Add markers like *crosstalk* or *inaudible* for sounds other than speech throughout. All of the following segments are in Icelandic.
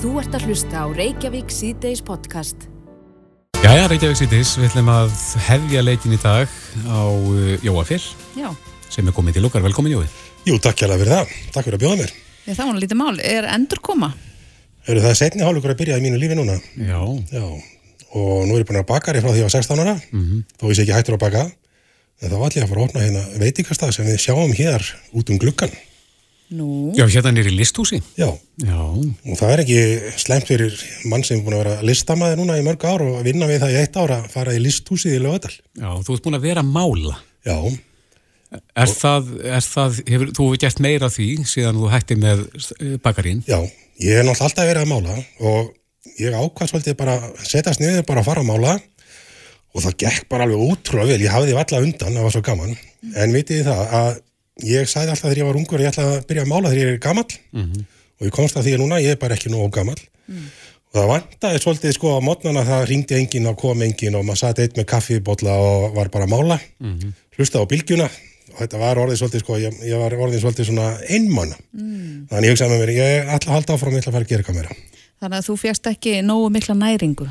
Þú ert að hlusta á Reykjavík C-Days podcast. Jæja, Reykjavík C-Days, við ætlum að hefja leikin í dag á uh, Jóafél Já, sem er komið til okkar. Velkomin Jói. Jú, takk hjá fyrir það. Takk fyrir að bjóða mér. ég, það var nú lítið mál. Er endur koma? Eru það setni hálfleikur að byrja í mínu lífi núna? Já. Já. Og nú er ég búin að baka frá því að ég var 16 ára. Mhm. Þó ég sé ekki hættur að baka. En þá var allir að fara að opna hérna veitingastað sem við sjáum hér út um gluggan. Nú, Já, hérna nýri listhúsi. Já. Já. Og það er ekki slemt fyrir mann sem er búin að vera listamæði núna í mörg ár og vinna við það í eitt ára að fara í listhúsið í Lögadal. Já, þú ert búin að vera mála. Já. Er það, er það, hefur, þú hefur gert meira því síðan þú hætti með uh, bakarín. Já. Ég hef náttúrulega alltaf verið að mála og ég ákvað svolítið bara að setjast niður bara að fara að mála og það gekk bara alveg útrúlega vel, ég hafði valla undan, það var svo gaman en vitið þið það að ég sagði alltaf þegar ég var ungur að ég ætla að byrja að mála þegar ég er gamall. Og ég komst að því að núna ég er bara ekki nógu gamall. Og það vantaði svolítið sko á mótnana það ringdi enginn og kom enginn og maður satt eitt með kaffibotla og var bara að mála. Hlusta á bylgjuna. Og þetta var orðið svolítið sko, ég, ég var orðið svolítið svona einmanna þannig ég hugsaði með mér, ég ætla að halda áfram ég ætla að fara að gera eitthvað meira. Þannig að þú fjast ekki nógu mikla næringu.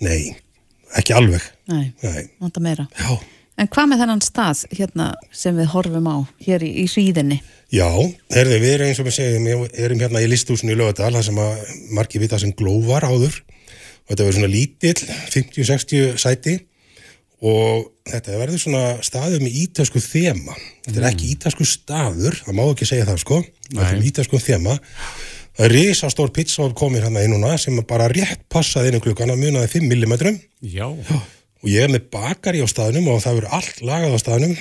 Nei, ekki alveg. Nei, Nei, vanta meira. já, En hvað með þennan stað hérna sem við horfum á hér í, í hríðinni? já, herði, við erum eins og við segjum við erum hérna í listhúsinu í Lögadal það sem að margir vita sem glóvar áður. Og þetta verður svona lítill 50-60 sæti. Og þetta verður svona staður með ítasku þema. Þetta er ekki ítasku staður það má ekki segja það sko. Þetta er ítasku þema. Það er risastór pizza komið hérna inn núna sem bara rétt passaði inn um klukkan að munaði 5 mm Já. Og ég er með bakari á staðnum og það verður allt lagað á staðnum.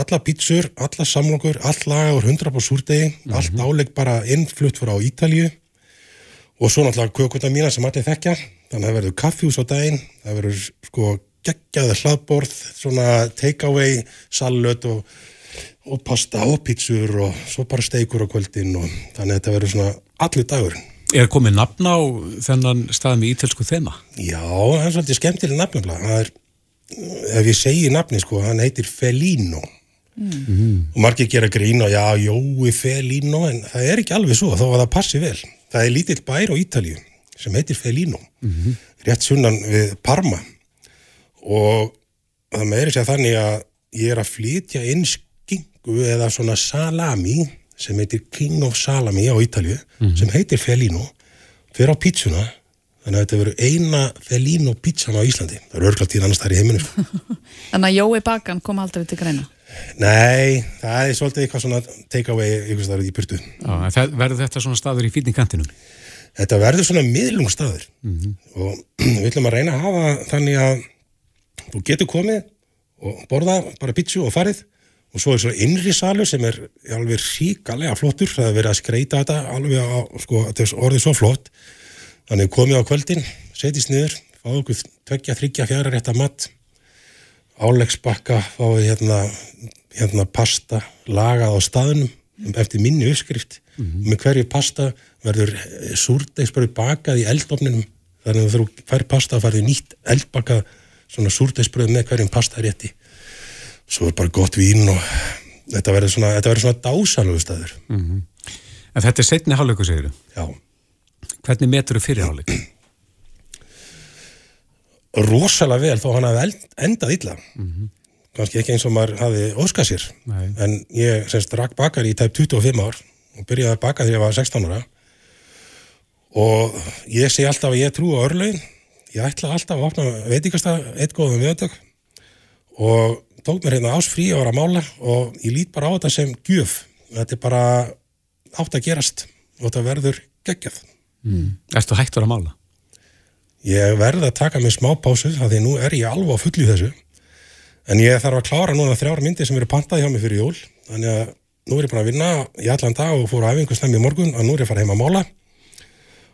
Alla pítsur, alla samlokur, allt lagað úr 100 på súrdegi, allt álegg bara innflutt frá Ítalju og svo náttúrulega kökuna mína sem allir þekkja. Þannig að það verður kaffjús á daginn. Það verður sko geggjaði hlaðborð svona take-away salut og, og pasta og pítsur og svo bara steikur á kvöldin og þannig að þetta verður svona allir dagur. Er komið nafn á þennan stað með ítelsku þema? Já, það er svolítið skemmtileg nafnumlega. Það er, ef ég segi nafni, sko, hann heitir Felino. Og margir gera grín og já, Jói Felino, en það er ekki alveg svo, þó að það passi vel. Það er lítill bær á Ítalíu sem heitir Felino, rétt sunnan við Parma. Og það meiri sér þannig að ég er að flytja inn skingu eða svona salami sem heitir King of Salami á Ítalíu, sem heitir Felino, fyrir á pítsuna þannig að þetta verður eina Felino pítsan á Íslandi. Það eru örglátt í annars þar í heiminu. sko. *laughs* Þannig að Jói Bakan kom aldrei til greina. Nei, það er svolítið eitthvað svona take away ykkur staður í burtu. Já, en það, verður þetta svona staður í fýtningantinum? Þetta verður svona miðlungsstaður og *clears throat* við ætlum að reyna að hafa þannig að þú getur komið og borða bara pítsu og farið og svo er svo innri salur sem er alveg ríkalega flottur, það er verið að skreita þetta alveg á, sko, þannig komið á kvöldin setjist niður, fáðu okkur tveggja, þryggja, fjara rétta mat. Áleggsbakka, fáðu hérna hérna pasta lagað á staðnum eftir minni uppskrift. Og með hverju pasta verður súrdeisbröð bakað í eldofninum. Þannig að þú fær pasta færðu nýtt eldbakað svona súrdeisbröð með hverjum pasta rétti svo er bara gott vín og þetta verður svona, svona dásalögu staður. En þetta er setni hálfleiku, segir þú. já, Hvernig metur þú fyrir hálfleiku? *clears throat* rosalega vel þó hann eld- endað illa. Kannski ekki eins og maður hafi óskað sér. Nei. en ég semst rakk bakari í tæp 25 ár og byrjaði að baka þegar ég var 16 ára. Og ég segi alltaf að ég trú á örlögin. Ég ætla alltaf að opna veitingasta eitt góðum viðtökk og tók mér hérna ás frí að vera að mála og ég lít bara á þetta sem gjöf. Þetta er bara átt að gerast og þetta verður geggjað Erstu hættur að mála? Ég verð að taka mig smá pásu af því nú er ég alveg á fullu í þessu. En ég þarf að klára núna þrjár myndir sem eru pantaði hjá mig fyrir jól. Þannig að nú er ég bara að vinna í allan dag og fór á æfingu snemmi í morgun og nú er ég að fara heima að mála.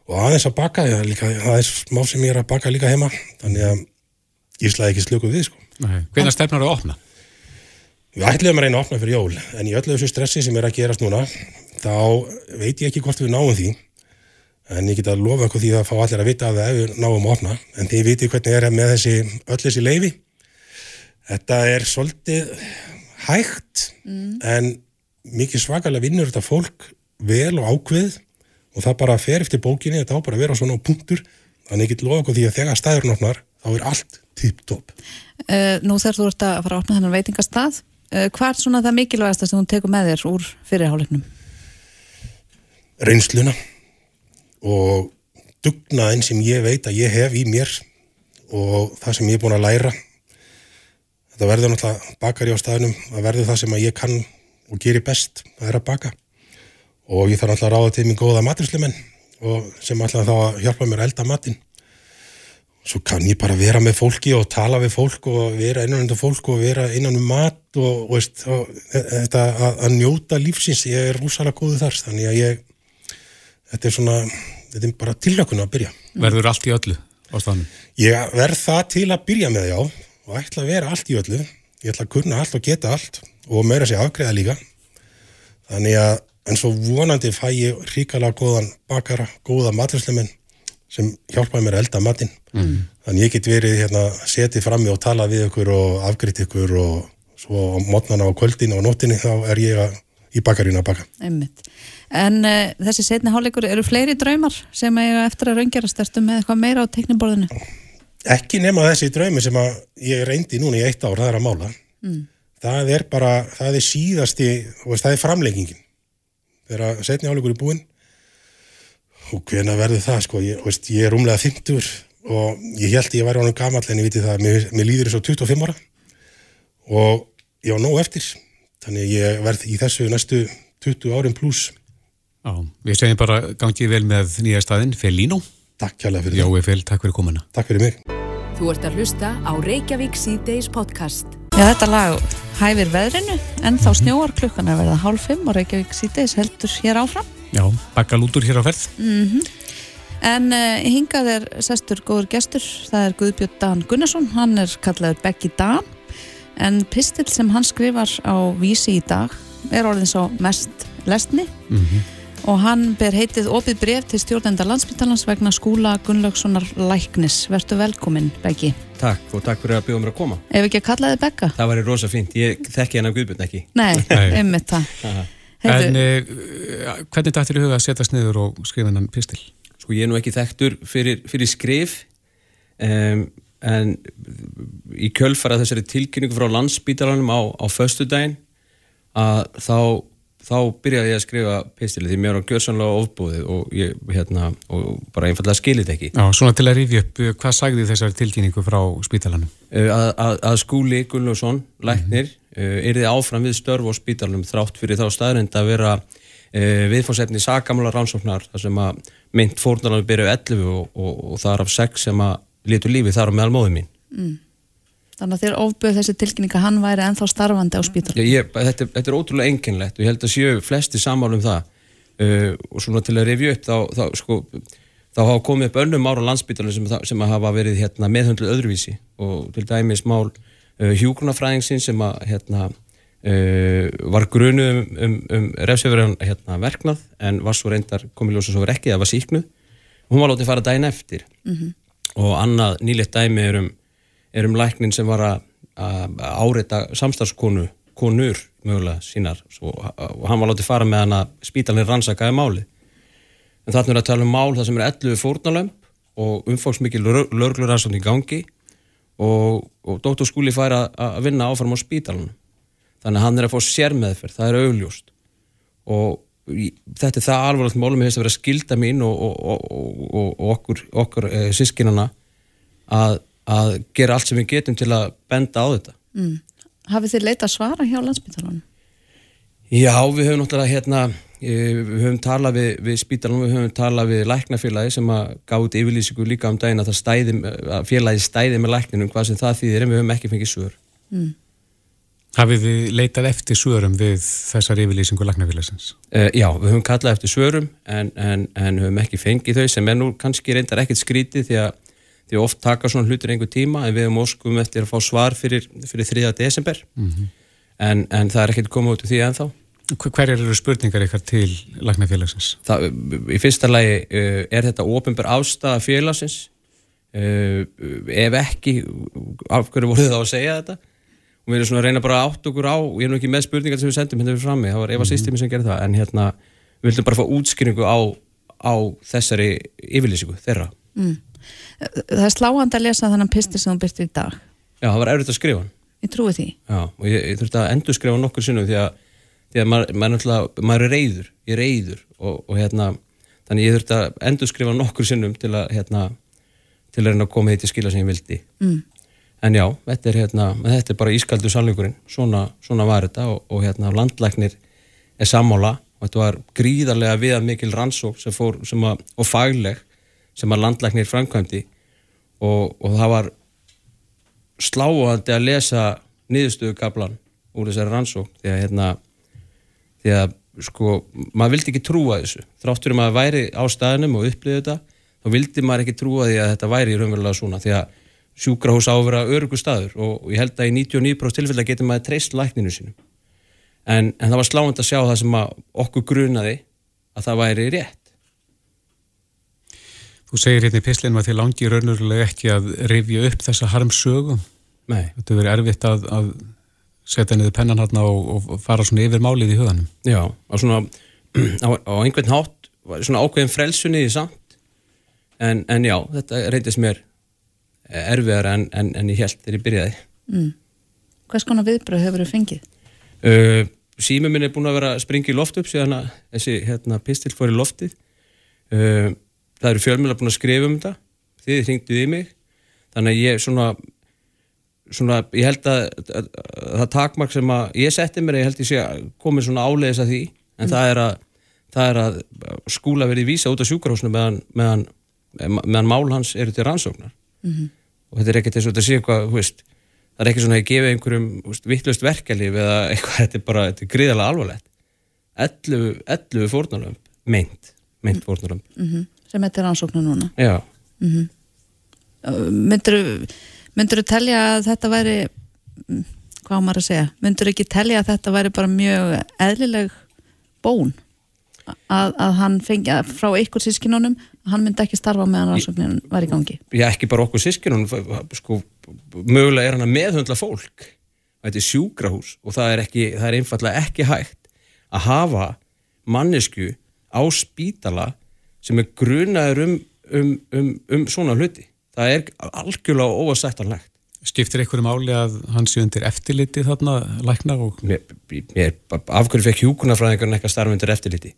Og aðeins að baka ég, líka, er smá sem ég er að baka líka heima. Þannig að ég slæði ekki slöku við sko. Hvenær stefnar þú að opna? Við ætlum að reyna að opna fyrir jól en í öllu þessu stressi sem er að gerast núna þá veit ég ekki hvort við náum því en ég get að lofa eitthvað því að fá allir að vita að það ef við náum að opna. En þið viti hvernig er með þessi öll þessi leifi þetta er svolítið hægt en mikið svakalega vinnur þetta fólk vel og ákveð og það bara fer eftir bókinni, þetta á bara að vera svona á punktur, þannig ég get lofa okkur því að þegar staðurinn opnar, þá er allt tipp-topp. Uh, nú þegar þú ert að fara að opna þennan veitingastað, uh, hvað er svona það mikilvægasta sem þú tekur með þér úr fyrirháleiknum? Reynsluna og dugnaðin sem ég veit að ég hef í mér og það sem ég er búin að læra. Þetta verður náttúrulega bakari á staðinum, það verður það sem að ég kann og gerir best, það er að baka. Og ég þarf náttúrulega að ráða til mig góða maturslumenn og sem alltaf þá að hjálpa mér að elda matinn. Svo kann ég bara vera með fólki og tala við fólk og vera innan undir fólk og vera innan um mat og, og, veist, og þetta að, að njóta lífsins, ég er rúsalega góðu þar, þannig að ég, þetta er svona, þetta er bara tilökun að byrja. Verður allt í öllu á staðnum? Ég verð það til að byrja með já og ætla að vera allt í öllu, ég ætla að kunna allt og geta allt og meira sér afgreða líka. Þannig að en svo vonandi fæ ég ríkala góðan bakara, góða maturslumenn sem hjálpaði mér að elda matinn mm. þannig ég get verið hérna setið frammi og tala við ykkur og afgriðt ykkur og svo á mótnana á kvöldinu og nóttinni þá er ég að, í bakarínu að baka. Einmitt. En uh, þessi setni hálfleikur eru fleiri draumar sem eiga eftir að raungjarast erstu með eitthvað meira á tekniborðinu? Ekki nema þessi draumi sem að ég reyndi núna í eitt ár, það er að mála. Mm. það er bara, það er síðasti það er framleggingin þegar setni hálfleikur er búinn og hvena verður það sko, ég, veist, ég er umlega 50 og ég held að ég væri ánum gammal en ég viti það, mér, mér líður þess á 25 ára. Og ég á nóg eftir þannig ég verð í þessu næstu 20 árin pluss Já, við segjum bara gangið vel með nýja staðinn, Felino. Takk kjærlega fyrir það. Jói Fel, takk fyrir komuna. Takk fyrir mig. Þú ert að hlusta á Reykjavík C-Days podcast. Já, þetta lag hæfir veðrinu en þá snjóar klukkan að verða hálf fimm og Reykjavík C-Days heldur hér áfram. Já, bakkalútur hér á ferð. Mm -hmm. En uh, hingað er sestur góður gestur, það er Guðbjörn Dan Gunnarsson, hann er kallaður Beggi Dan, en pistil sem hann skrifar á vísi í dag er orðin svo mest lesni mm -hmm. og hann ber heitið opið bref til stjórnenda landsbyttalans vegna skúla Gunnlaugssonar Læknis. Vertu velkomin, Beggi. Takk og takk fyrir að bjóða mér að koma. Ef ekki að kalla þið Begga? Það væri rosa fínt, ég þekki hennar Guðbjörn ekki. Nei, *laughs* einmitt það. En uh, hvernig dættir þú huga að setjast niður og skrifa hennan pistil? Sko ég er nú ekki þekktur fyrir, fyrir skrif um, en í kjölfara þessari tilkynningu frá landsbítalanum á, á föstudaginn að þá, þá byrjaði ég að skrifa pistili því mér var gjörsanlega ofbúðið og ég hérna og bara einfallega skilit ekki. Já, svona til að rifja upp, hvað sagði þessari tilkynningu frá spítalanum? Að, að, að skúli Gunnlaugsson, læknir, mm -hmm er þið áfram við störf og spítalunum þrátt fyrir þá staðrind að vera viðfórsefni sagamla rannsóknar þar sem að mynd fórnalanum byrju 11 og, og, og það er af 6 sem að litur lífi þar á meðal móðu mín. Mm. Þannig að þér ofböð þessi tilkynninga hann væri ennþá starfandi á spítalunum ég, þetta, þetta er ótrúlega enginlegt og ég held að séu flesti samálum það. Uh, og svona til að revju upp þá, þá, sko, þá hafa komið upp önnum ára landsbítalunum sem, sem hafa verið hérna, meðhundlu öðruvísi. Og til dæmis mál uh, hjúgrunafræðingsinn sem að, hérna, uh, var grunu um, um, um refsefverðan hérna, verknað en var svo reyndar komið ljósa svo verið ekki, það var síknuð hún var látið að fara dæin eftir. Mm -hmm. Og annað nýlegt dæmi er um, er um læknin sem var að, áreita samstarfskonu konur mögulega sínar. Svo, og hann var látið fara með hann að spítalinn rannsakaði máli en þarna er að tala um mál það sem er 11 fórnalömp og umfóksmikil lörglur rannsókn í gangi. Og, og Dr. Skúli fær að vinna áfram á spítalunum þannig að hann er að fá sérmeðferð, það er augljóst. Og þetta er það alvarlegt málum hefðist að vera skilda mín og, og, og okkur, okkur e, sískinana að, að gera allt sem við getum til að benda á þetta mm. Hafið þið leita svara hjá landsbytalanum? Já, við höfum náttúrulega hérna við höfum talað við, við spítalunum, við höfum talað við læknafélagi sem að gáði yfirlýsingu líka um daginn að, stæði, að félagi stæði með lækninum hvað sem það þýðir en við höfum ekki fengið svör mm. Hafið þið leitað eftir svörum við þessar yfirlýsingu læknafélagsins? Uh, já, við höfum kallað eftir svörum en, en, en höfum ekki fengið þau sem er nú kannski reyndar ekkert skrítið því að því oft taka svona hlutir einhver tíma en við höfum óskum eftir að fá svar fyrir, fyrir 3. desember mm -hmm. en, en það er ekkert komið út úr því ennþá Hver eru spurningar ykkar til lagnafélagsins? Það, í fyrsta lagi uh, er þetta ofinbar ástæða félagsins uh, ef ekki af hverju voruð það að segja þetta og við erum svona að reyna bara átt okkur á ég er nú ekki með spurningar sem við sendum hérna við frammi það var Eva mm -hmm. Sistemi sem gerði það en hérna við vildum bara fá útskynningu á, á þessari yfirlýsingu þeirra. Það er sláandi að lesa þannig pistil sem þú byrti í dag. Já, það var erfitt að skrifa. Ég trúi því. Já, og ég, ég þurfti að endur skrifa nokkur sinnum því að, því að maður, maður, maður er reyður, ég er reyður og, og hérna, þannig ég þurfti að endur skrifa nokkur sinnum til að, hérna, til að reyna að koma því til skila sem ég vildi. Mm. En já, þetta er, hérna, þetta er bara ískaldu sannleikurinn, svona, svona var þetta og, og hérna, landlæknir er sammála. Og þetta var gríðarlega viða mikil rannsók sem fór, sem að, og fagleg sem að landlæknir framkvæmdi. Og, og það var sláandi að lesa niðurstöðu kaplan úr þessari rannsók því að hérna því að sko, maður vildi ekki trúa þessu. Þráttur um að væri á staðinum og upplýði þetta, þá vildi maður ekki trúa því að þetta væri raunverulega svona. Því að sjúkrahús á að vera örugu staður og, ég held að í 99% tilfella getur maður treyst lækninu sínum en, en það var sláandi að sjá það sem okkur grunaði að það væri rétt Þú segir hérna í pislinum að þið langir raunverulega ekki að rifja upp þessa harmsögum. Nei. Þetta verður erfitt að, að setja niður pennan hérna og, og fara svona yfir málið í huganum. Já, á svona *clears throat* á, á einhvern hátt svona ákveðin frelsunni í samt en, en já, þetta reyndist mér erfiðar en, en, en ég held þegar ég byrjaði. Hvers konar viðbröð hefur þið fengið? uh, Sími minn er búin að vera að springa í loft upp síðan að þessi hérna, pistil fór í loftið. Uh, það eru fjölmjöla búin að skrifa um þetta. Þið hringduð í mig. Þannig að ég svona, svona ég held að, að, að, að það takmark sem að ég setti mér, ég held ég sé að komið svona áleiðis að því. En það er að það er að skúla verið vísa út á sjúkarhúsinu meðan, meðan, meðan mál hans eru til rannsóknar og þetta er ekkert eins og þetta sé eitthvað þú veist, það er ekki svona að gefa einhverjum þú vittlust verkalíf eða eitthvað *laughs* þetta er bara, þetta er gríðalega alvarlegt 11, 11 fórnarlömb meint, meint fórnarlömb Sem þetta er ansóknu núna. já, Myndur þú telja að þetta væri, mm, hvað á maður að segja, myndur ekki telja að þetta væri bara mjög eðlileg bón? Að, að hann fengi að frá ykkur sískinunum hann myndi ekki starfa meðan rannsóknin var í gangi. Já ekki bara okkur sískinun sko, mögulega er hann að meðhundla fólk. Þetta er sjúkrahús og það er, ekki, það er einfallega ekki hægt að hafa mannesku á spítala sem er grunaður um, um, um, um svona hluti. Það er algjörlega óasættanlegt Skiptir einhverju máli að hann sé undir eftirliti þarna lækna og mér, mér, af hverju fekk hjúkunarfræðingarinn eitthvað starf undir eftirliti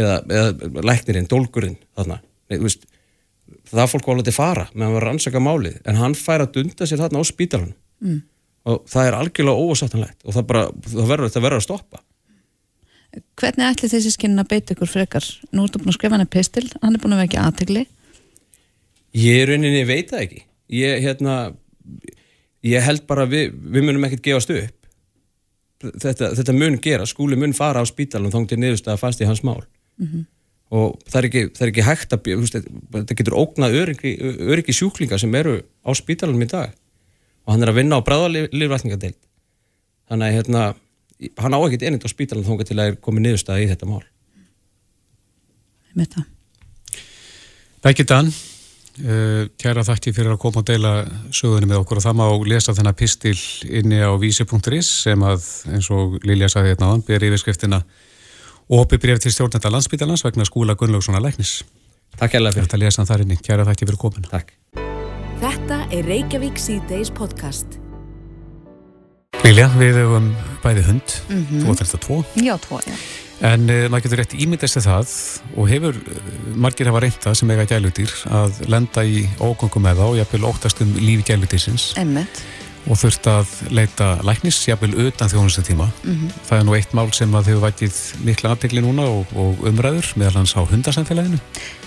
eða, eða læknirinn, dólgurinn þarna, Nei, veist það fólk var alveg til fara meðan var að rannsaka málið en hann fær að dunda sér þarna á spítalanum. Mm. og það er algjörlega óasættanlegt og það, bara, það verður að stoppa. Hvernig ætli þessi skinin að beita ykkur frekar? Nú ertu búin að skrifa hann að pistil, hann er búin að vekja aðtegli ég er rauninni veit það ekki. Ég, hérna, ég held bara að við, við munum ekkert gefast upp. Þetta, þetta mun gera, skúli mun fara á spítalanum þá til niðurstað fast í hans mál og það er, ekki, það er ekki hægt að þetta getur ógnað öryggi, öryggi sjúklinga sem eru á spítalanum í dag. Og hann er að vinna á bræðalifrætningadeild þannig að hérna, hann á ekkert enind á spítalanum þá til að er komið niðurstað í þetta mál. Með það. Beggi Dan, uh, kæra þakki fyrir að koma og deila sögunni með okkur. Og það má lesa þennan pistil inni á vísi.is sem að eins og Lilja sagði hérna áðan, ber yfirskriftina Ópi bref til stjórnenda landsbítalans vegna skúla Gunnlaugssonar læknis. Takk hérlega fyrir, Þetta lesa hann þar inni, kæra þakki fyrir komuna. takk Þetta er Reykjavík C-Days podcast. Lilja, við hefum bæði hund, þú átt þetta tvo, Já, tvo, já. en uh, maður getur rétt ímyndast til það og hefur, uh, margir hafa reynda sem eiga gæludýr að lenda í ógöngum með þá og jafnvel óttast um lífi gæludýrsins Emmett. Og þurft að leita læknis, jafnvel utan þjónustu tíma. Það er nú eitt mál sem að hefur vætið mikla aðtegli núna og, og umræður meðal hans á hundasamfélaginu.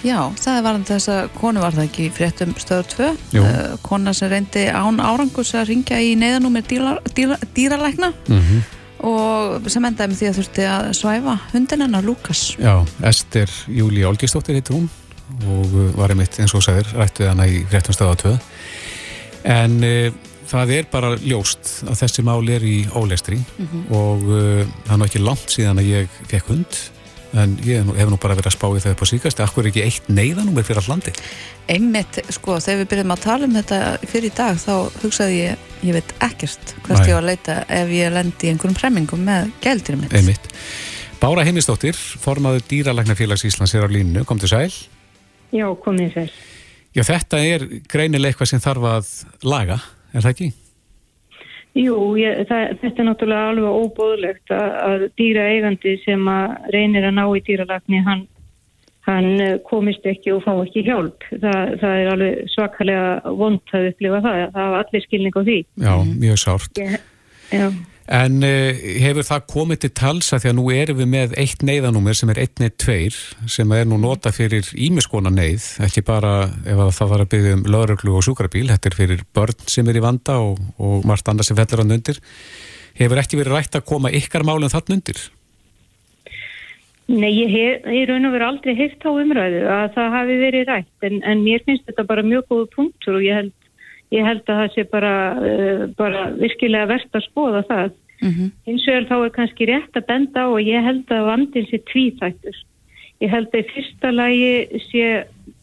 Já, það varðan þess að konu var það ekki fréttum stöður 2 Jú. uh, kona sem reyndi án árangus að ringja í neyðanúmer dýra, dýra, dýralækna Mm og sem endaði með því að þurfti að svæfa hundin hennar Lukas Já, Ester Júlí Olgistóttir heitir hún og var einmitt eins og þú sagðir rætt við hana í fréttum stöða 2 en uh, það er bara ljóst að þessi mál er í ólestri og uh, það er nú ekki langt síðan að ég fekk hund en ég hef nú, bara verið að spá í það upp á síkast akkur er ekki eitt neyðanúmer fyrir all landi einmitt, sko, þegar við byrjum að tala um þetta fyrir í dag, þá hugsaði ég ég veit ekkert hvert Nei. ég var að leita ef ég lendi í einhverjum hremmingum með gældir mitt. Einmitt. Bára Heimistóttir, formaður dýralagnafélags Íslands er á línu, kom til sæl. Já, komið sæl. Já, þetta er greinileg eitthvað sem þarf að laga, er það ekki? Jú, ég, það, þetta er náttúrulega alveg óbóðlegt að, að dýra eigandi sem að reynir að ná í dýralagni, hann, hann eh, komist ekki og fá ekki hjálp. Það, það er alveg svakalega vond að upplifa það, það hafa allir skilning á því. Já, mjög sárt. Ég, já. En uh, hefur það komið til tals að því að nú erum við með eitt neyðanúmer sem er 112 sem er nú nota fyrir ímiskona neyð, ekki bara ef það var að byggja um lauruglu og súkrabíl, þetta er fyrir börn sem er í vanda og, og margt annað sem fellur hann undir. Hefur ekki verið rætt að koma ykkar málum þann undir? Nei, ég hef raun og veru aldrei heilt á umræðu að það hafi verið rætt en, en mér finnst þetta bara mjög góð punktur og ég held ég held að það sé bara, uh, bara virkilega verðt að skoða það. Mm -hmm. Hins vegar þá er kannski rétt að benda á og ég held að vandin sé tvíþættur. Ég held að í fyrsta lagi sé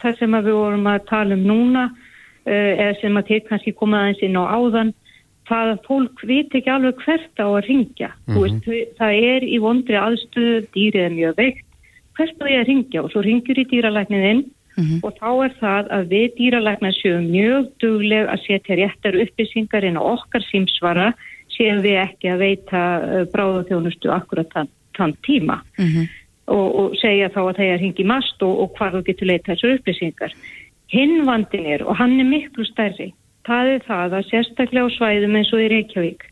það sem við vorum að tala um núna uh, eða sem að þið kannski komaði aðeins inn á áðan það að fólk veit ekki alveg hvert á að ringja. Mm -hmm. veist, það er í vondri aðstöðu, dýrið er mjög veikt, hvert á ég að ringja og svo ringjur í dýralækniðinn Mm -hmm. og þá er það að við dýralæknar séum mjög dugleg að setja réttar upplýsingar inn á okkar símsvara séum við ekki að veita uh, bráðaþjónustu akkurat þann, þann tíma mm -hmm. og, og segja þá að það er hingi mast og, og hvað þú getur leita þessar upplýsingar. Hinn vandin er og hann er miklu stærri. Það er það að sérstaklega á svæðum eins og í Reykjavík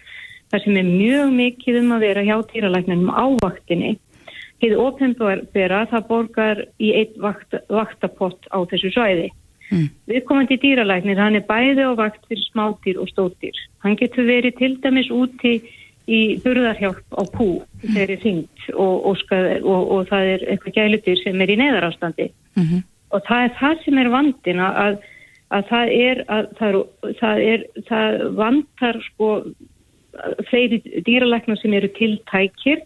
það sem er mjög mikið um að vera hjá dýralæknarnum ávaktinni Þið ofnbæra það borgar í eitt vakt, vaktapott á þessu svæði. Mm. Við komum til dýralæknir, hann er bæði á vakt fyrir smátýr og stótýr. Hann getur verið til dæmis úti í burðarhjálp á pú mm. þegar er fengt og, og, og, og það er eitthvað gælutir sem er í neðarástandi. Mm -hmm. Og það er það sem er vandin að, að það er, að, það, það er, það vantar sko þeirri dýralæknar sem eru tiltækir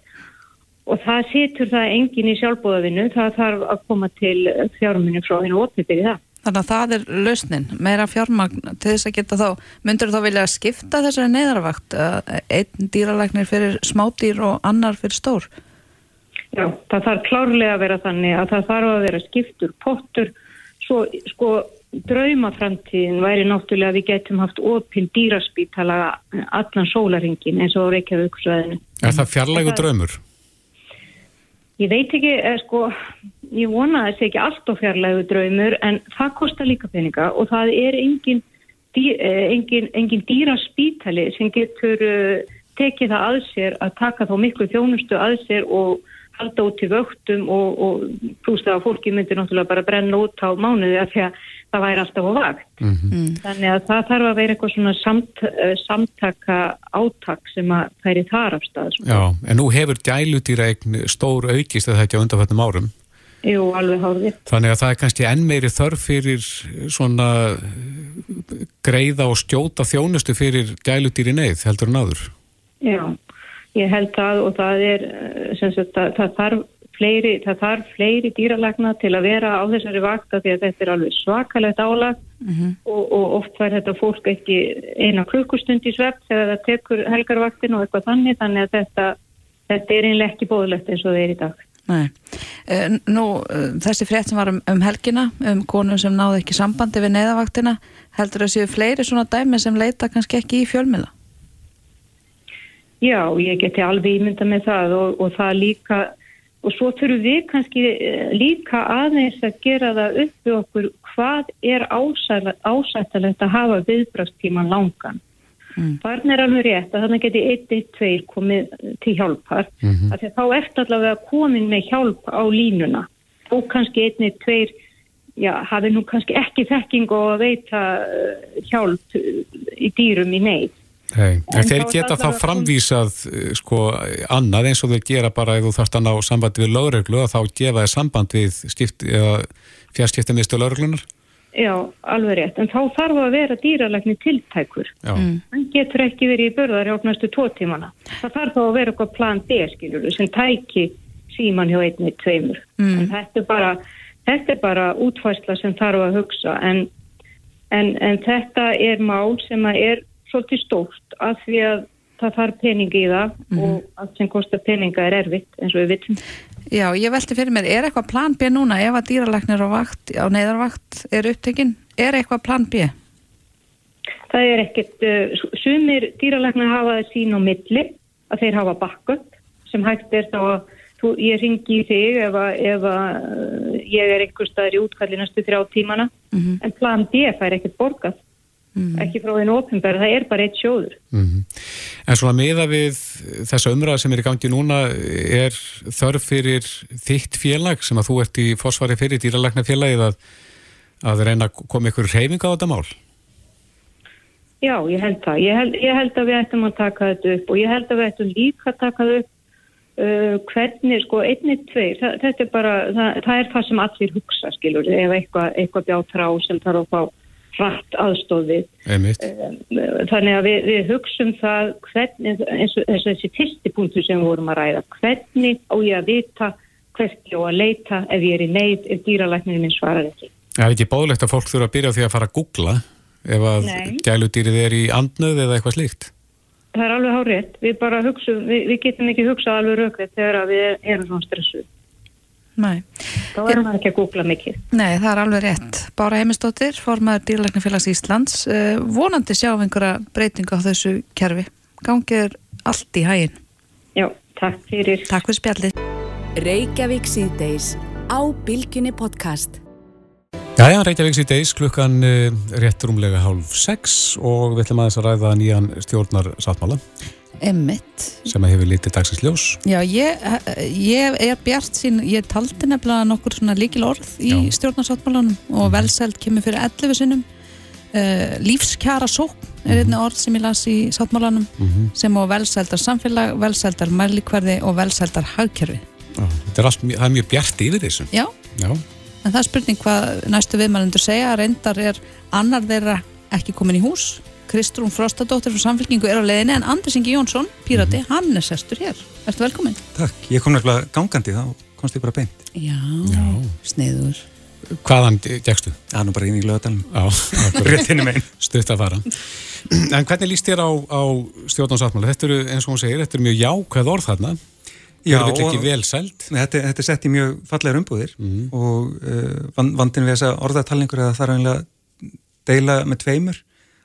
og það situr það engin í sjálfbóðavinu, það þarf að koma til fjármunni frá hennu ótnibir í það. Þannig að það er lausnin, meira fjármagn til þess að geta þá, myndur þú þá vilja skipta þessari neyðarvakt, einn dýralæknir fyrir smádýr og annar fyrir stór? Já, það þarf klárlega að vera þannig að það þarf að vera skiptur pottur, svo sko draumaframtíðin væri náttúrulega að við getum haft opinn dýraspítala allan sólaringin eins og Reykjavík Er það fjarlægu draumur? Ég veit ekki, er, sko, ég vona að það sé ekki allt á fjarlægu draumur en það kostar líka peninga og það er engin, dý, eh, engin, engin dýra spítali sem getur uh, tekið það að sér að taka þá miklu þjónustu að sér og halda út til vöktum og, og pluss það að fólki myndir náttúrulega bara brenna út á mánuði af því að það væri alltaf á vakt. Mhm. Mm -hmm. Þannig að það þarf að vera eitthvað svona samt, uh, samtaka átak sem að það í þar af stað. Svona. Já, en nú hefur gælutýraegn stór aukist eða ekki á undanfættum árum. Jú, alveg hárið. Þannig að það er kannski enn meiri þörf fyrir svona greiða og stjóta þjónustu fyrir gælutýri neyð, heldur en áður. Já, ég held að og það er, eh, sem sagt, það, það þarf fleiri, það þarf fleiri dýralagna til að vera á þessari vakta því að þetta er alveg svakalegt álag mm -hmm. og, og oft fær þetta fólk ekki eina klukkustund í svepp þegar það tekur helgarvaktin og eitthvað þannig þannig að þetta, þetta er einlega ekki bóðlegt eins og það er í dag. Nei. Eh, nú, eh, þessi frétt sem var um, um helgina, um konu sem náði ekki sambandi við neyðavaktina, heldur það séu fleiri svona dæmi sem leita kannski ekki í fjölmila? Já, ég geti alveg ímynda með það og, og það líka Og svo þurfum við kannski eh, líka aðeins að gera það upp við okkur hvað er ásættalegt að hafa viðbrastíman langan. Mm. Barn er alveg rétt að þannig geti 1-1-2 komið til hjálpar. Mm -hmm. Þá ert allavega komin með hjálp á línuna. Þó kannski 1-1-2 hafi nú kannski ekki þekking og að veita eh, hjálp í dýrum í neyð. En, en þeir geta þá framvísað eh, sko annað eins og þeir gera bara ef þú þarfst að ná sambandi við lögreglu og þá gefa þeir samband við fjarskiptamistu lögreglunar? Já, alveg rétt. En þá þarf að vera dýralegni tiltækur. Mm. Hann getur ekki verið í börðar hjá næstu tvo tímana. Það þarf þá að vera eitthvað plan B, skiljur, sem tæki síman hjá einni, tveimur. Mm. En þetta er bara, þetta er bara útfæsla sem þarf að hugsa. En, en, en þetta er mál sem að er svolítið stórt af því að það þarf pening í það og allt sem kostar peninga er erfitt eins og við vitum. Já, ég velti fyrir mér, er eitthvað plan B núna ef að dýralæknir á, vakt, á neyðarvakt er upptekinn? Er eitthvað plan B? Það er ekkert, uh, sumir dýralæknar hafa það sín á milli að þeir hafa backup sem hægt er þá að þú, ég ringi í þig ef, að, ef að, uh, ég er einhver staðar í útkalli næstu þrjá tímana en plan D fær ekkert borgað ekki frá þinn ofinbæra, það er bara eitt sjóður. Mhm. En svona miða við þessa umræða sem er í gangi núna er þörf fyrir þitt félag sem að þú ert í fósfari fyrir dýralækna félagið að, að reyna að koma ykkur reyfinga á þetta mál? Já, ég held það. Ég held, ég held að við ættum að taka þetta upp og ég held að við ættum líka að taka þetta upp uh, hvernig, sko, einnig tveir, það, þetta er bara, það, það er það sem allir hugsa, skilur, ef eitthvað, eitthvað bjátt rá sem þarf að fá hratt aðstofið. Einmitt. Þannig að við, við hugsum það hvernig, eins og eins og þessi fyrstipunktu sem við vorum að ræða, hvernig á ég að vita hvert ég á að leita ef ég er í neyð, ef dýralækninu minn svarar ekki. Það er ekki bóðlegt að fólk þurfa að byrja á því að fara að googla ef að gæludýrið er í andnöð eða eitthvað slíkt. Það er alveg hárétt. Við bara hugsum, við, við getum ekki hugsað alveg rökrið þegar við erum svona stressuð. Nei. Þá erum við ekki að googla mikið. Nei, það er alveg rétt. Bára Heimistóttir, formaður dýralæknafélags Íslands, uh, vonandi sjá einhverja breytingu á þessu kerfi. Gangið er allt í hægin. Já, takk fyrir. Takk fyrir spjallið. Reykjavík síðdeis á Bilginni podcast. Jæja, Reykjavík í deis klukkan uh, rétt rúmlega hálf sex og við ætlum aðeins að ræða nýjan stjórnar sáttmála Emmitt. sem að hefur litið dagsins ljós. Já, ég, ég er bjart sín, ég taldi nefnilega nokkur svona líkil orð í Já. stjórnarsáttmálanum og velsæld kemur fyrir 11 sinnum. Uh, lífskjara sókn er einnig orð sem ég las í sáttmálanum sem á velsældar samfélag, velsældar mælikverði og velsældar hagkerfi. Já, Þetta er, allt, mjög- er mjög bjart yfir þessu. Já, Já, en það er spurning hvað næstu viðmælendur segja, reyndar er annar þeirra ekki komin í hús Kristrún Frostadóttir frá samfélkingu er á leiðinni en Anders Ingi Jónsson, pírati, hann er sestur hér. Ertu velkomin? Takk, ég kom nefnilega gangandi þá komst ég bara beint. Já, sniður. hvaðan gegstu? Það er nú bara inn í lögadalum. Já, akkurat. Rétt inn í meginn. stutt að fara. En hvernig líst þér á, á stjórnarsáttmála? Þetta eru, eins og hún segir, þetta eru mjög jákvæð orð þarna. Já, þetta ekki og- vel sælt? Nei, Þetta, þetta er sett í mjög fallegar umbúðir og uh, van- vandinn við þessa orðatalningur er að það er eiginlega að deila með tveimur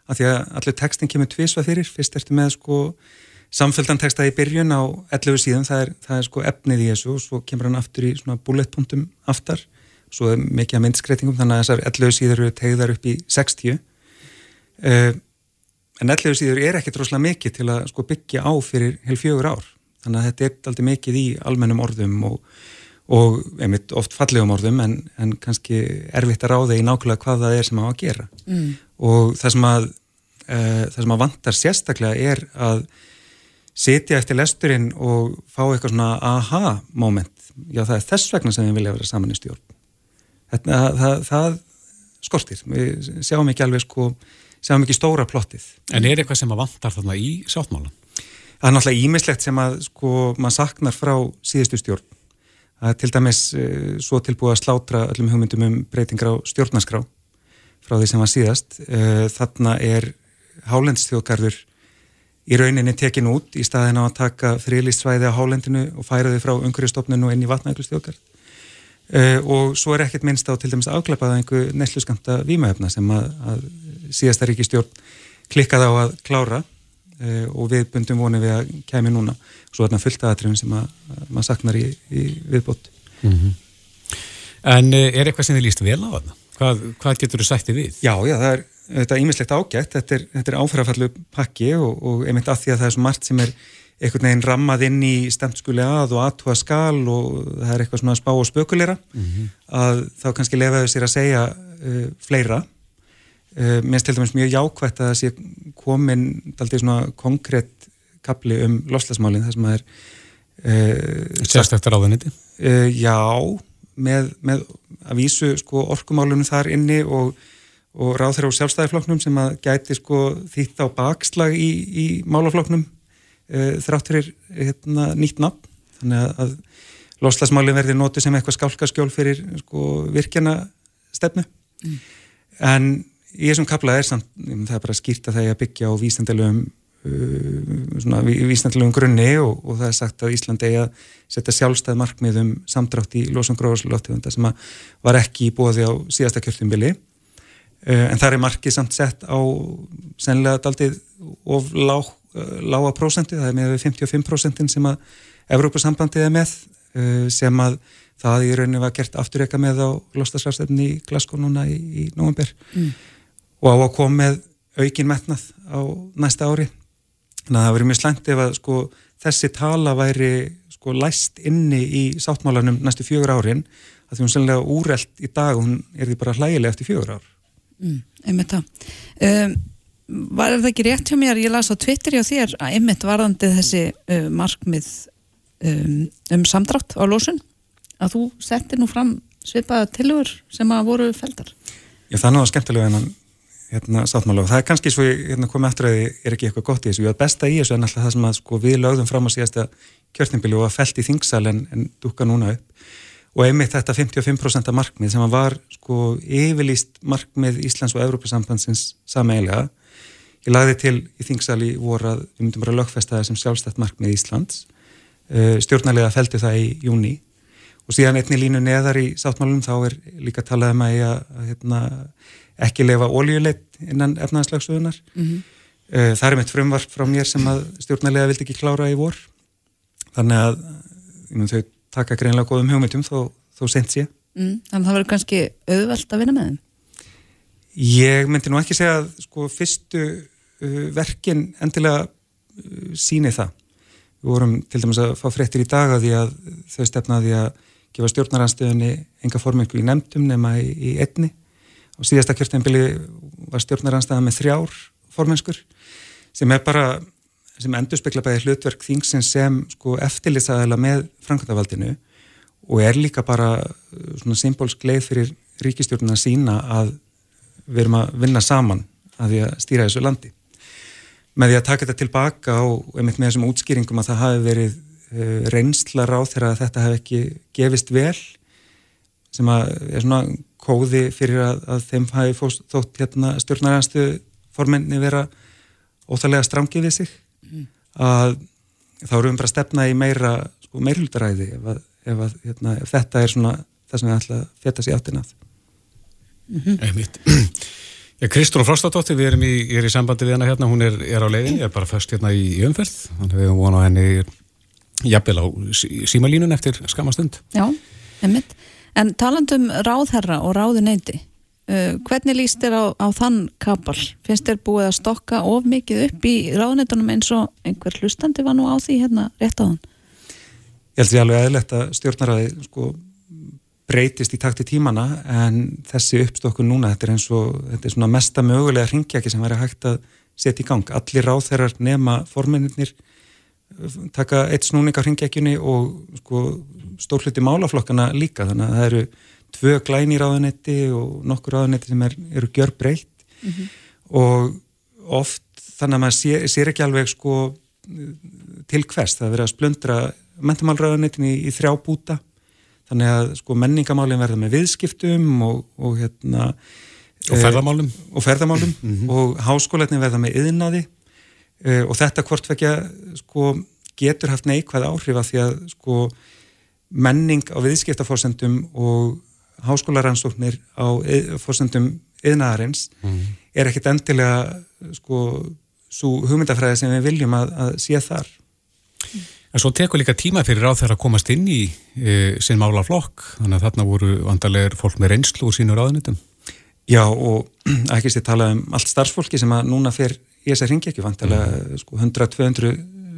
af því að allir textin kemur tvisvað fyrir. Fyrst ertu með sko samféldan texta í byrjun á 11 síðan það er, það er sko efnið í þessu og svo kemur hann aftur í svona bulletpunktum aftar. Svo er mikið að myndskreitingum þannig að þessar 11 síður eru tegðar upp í 60 uh, en 11 síður er ekkit rosalega mikið til að sko byggja á fyrir heil fjögur ár. Þannig að þetta er aldrei mikið í almennum orðum og, og einmitt oft fallegum orðum en, en kannski erfitt að ráða í nákvæmlega hvað það er sem á að gera. Mm. Og það sem að uh, það sem að vantar sérstaklega er að sitja eftir lesturinn og fá eitthvað svona aha moment, já það er þess vegna sem við vilja vera saman í stjórn. Þetta, það, það, það skortir. Við sjáum ekki alveg sko sjáum ekki stóra plottið. En er eitthvað sem að vantar þarna í sáttmálan? Það er náttúrulega ímislegt sem að sko maður saknar frá síðustu stjórn. Er til dæmis uh, svo tilbúið að slátra öllum hugmyndum um breytingar á stjórnarskrá frá því sem var síðast. Uh, þarna er hálendstjóðgarður í rauninni tekin út í staðin á að taka frílist svæði á hálendinu og færa þau frá umhverjastofnun og inn í vatnæglustjóðgarð. Uh, og svo er ekkert minnst á til dæmis afglapaða einhver nesluskamta vímaefna sem að, að síðasta ríkistjórn klikkaði á að klára uh, og við bundum vonið við að kemi núna svo er þetta fullt aðatrifin sem að, að maður saknar í, í viðbót En eh, er eitthvað sem þið líst vel á þarna? Hvað, hvað getur þú sætti við? Já, já, það er þetta ímislegt ágætt, þetta er, þetta er áfærafallu pakki og, og einmitt að því að það er svo margt sem er einhvern veginn rammað inn í stemt skuli að og aðtúa skal og það er eitthvað svona spá og spökulera að þá kannski lefaðu sér að segja uh, fleira uh, minnst til dæmis mjög jákvætt að það sé komin daldið svona konkrétt kapli um loslasmálinn þar sem að er uh, Sérstakta ráðuniti? Uh, já, með, með að vísu sko, orkumálunum þar inni og, og ráðherra úr sjálfstæðiflokknum sem að gæti sko, þýtt á bakslag í, í málaflokknum uh, þrátt fyrir hérna, nýtt nafn. Þannig að, að loslasmálinn verði notið sem eitthvað skálkaskjól fyrir sko, virkjana stefnu. En í þessum kapla er samt, það er bara skýrt að það er að byggja á vísendalegum uh, svona vísnættilegum grunni og, og það er sagt að Íslandi eigi að setja sjálfstæð markmið um samdrátt í losum gróðarslóftegunda sem var ekki í bóði á síðasta kjörtumbili uh, en það er markið samt sett á sennilega daldið of lág, uh, lága prósendi, það er með 55% sem að Evrópusambandið er með uh, sem að það í rauninu var gert afturreka með á lostasvarsefni í Glasgow núna í, í november mm. og á að koma með aukin metnað á næsta ári þannig að það verið mjög slæmt ef að sko, þessi tala væri sko, læst inni í sáttmálanum næstu fjögur árin að því hún sannlega úrelt í dag hún er því bara hlægilega eftir fjögur ár. Mm, Einmitt það. Um, Var það ekki rétt hjá mér, ég las á Twitter hjá þér að einmitt varðandi þessi uh, markmið um, um samdrátt á lósun að þú settir nú fram svipaða tilugur sem að voru feldar Já það er náða skemmtilega en hérna, sáttmála. Og það er kannski svo hérna, komið aftur að þið er ekki eitthvað gott í þessu. Var besta í þessu en alltaf það sem að sko, við lögðum fram á síðasta kjörtimbili og að felt í þingsal en, en dukka núna upp. Og einmitt þetta 55% markmið sem var sko yfirlýst markmið Íslands og Európa-sambandsins sameilega ég lagði til í þingsal í voru að við myndum bara lögfesta það sem sjálfstætt markmið Íslands. Uh, stjórnarlega feldi það í júni og síðan einni línu neðar í sáttmálum þá er líka talað um að, að hérna, ekki lefa óljuleitt innan efnaðanslagsöðunar. Mm -hmm. Eh, það er mitt frumvarp frá mér sem að stjórnarlega vildi ekki klára í vor. Þannig að minn, þau taka greinlega góðum hugmyndum þó, þó sent sé. Mm, þannig að það verður kannski auðvelt að vinna með þeim? Ég myndi nú ekki segja að sko, fyrstu uh, verkin endilega uh, síni það. Við vorum til dæmis að fá fréttir í dag að því að þau stefnaði að gefa stjórnaranstöðunni enga formengu í nefndum nema í, í einni og síðasta kjörsteinbili var stjórnaranstæða með þrjár formenskur sem er bara, sem endur spekla bæði hlutverk þingsins sem sko eftirlitsaðala með framkvæmdavaldinu og er líka bara uh, svona symbólsk leið fyrir ríkistjórnuna sína að við erum að vinna saman að því að stýra þessu landi. Með því að taka þetta tilbaka og með þessum útskýringum að það hafi verið uh, reynsla ráð þegar þetta hef ekki gefist vel sem að er svona kóði fyrir að, að þeim hafi fóst, þótt hérna, stjórnaranstu formenni vera óþálega stramkið við sig. Mm. að þá erum við bara að stefna í meira sko, meirhuldaræði ef, að, ef, að, hérna, ef þetta er svona það sem við ætla að fjeta sér áttinað mm -hmm. Já, Kristún Frostadóttir, við erum í, er í sambandi við hana hérna, hún er, er á leiðin, er bara först hérna í, í umferð, þannig að við erum vonað henni jafnvel á símalínun eftir skamastund Já, einmitt En talandum ráðherra og ráðuneyti, uh, hvernig líst þér á, á þann kapal? Finnst þér búið að stokka of mikið upp í ráðuneytunum eins og einhver hlustandi var nú á því hérna rétt á hann? Ég held því alveg aðeinlegt að stjórnaræði sko, breytist í takti tímana en þessi uppstokkun núna, þetta er eins og þetta er svona mesta mögulega ringjaki sem væri hægt að setja í gang. Allir ráðherrar nema forminir taka eitt snúning á hringekjunni og sko, stórluti málaflokkana líka. Þannig að það eru tvö glæni ráðanetti og nokkur ráðanetti sem er, eru gjör breytt mm -hmm. og oft þannig að maður sér, sér ekki alveg sko, til hvers. Það verið að splundra mentamálráðanettin í, í þrjá búta. Þannig að sko, menningamálinn verða með viðskiptum og, og hérna og ferðamálum. E, og, ferðamálum. Mm -hmm. og háskóletni verða með yðnaði og þetta hvortvekja sko, getur haft neikvæð áhrif að því að sko, menning á viðskiptaforsendum og háskólaransóknir á fórsendum yðnaðarins mm. er ekkit endilega sko svo hugmyndafræði sem við viljum að, að sé þar. En svo tekur líka tíma fyrir á þeirra að komast inn í e, sinn mála flokk, þannig að þarna voru vandarlegar fólk með reynslu úr sínur áðunitum. Já og *clears throat* ekki sé tala um allt starfsfólki sem að núna fer í þess að ringi ekki vantilega mm. sko, 100-200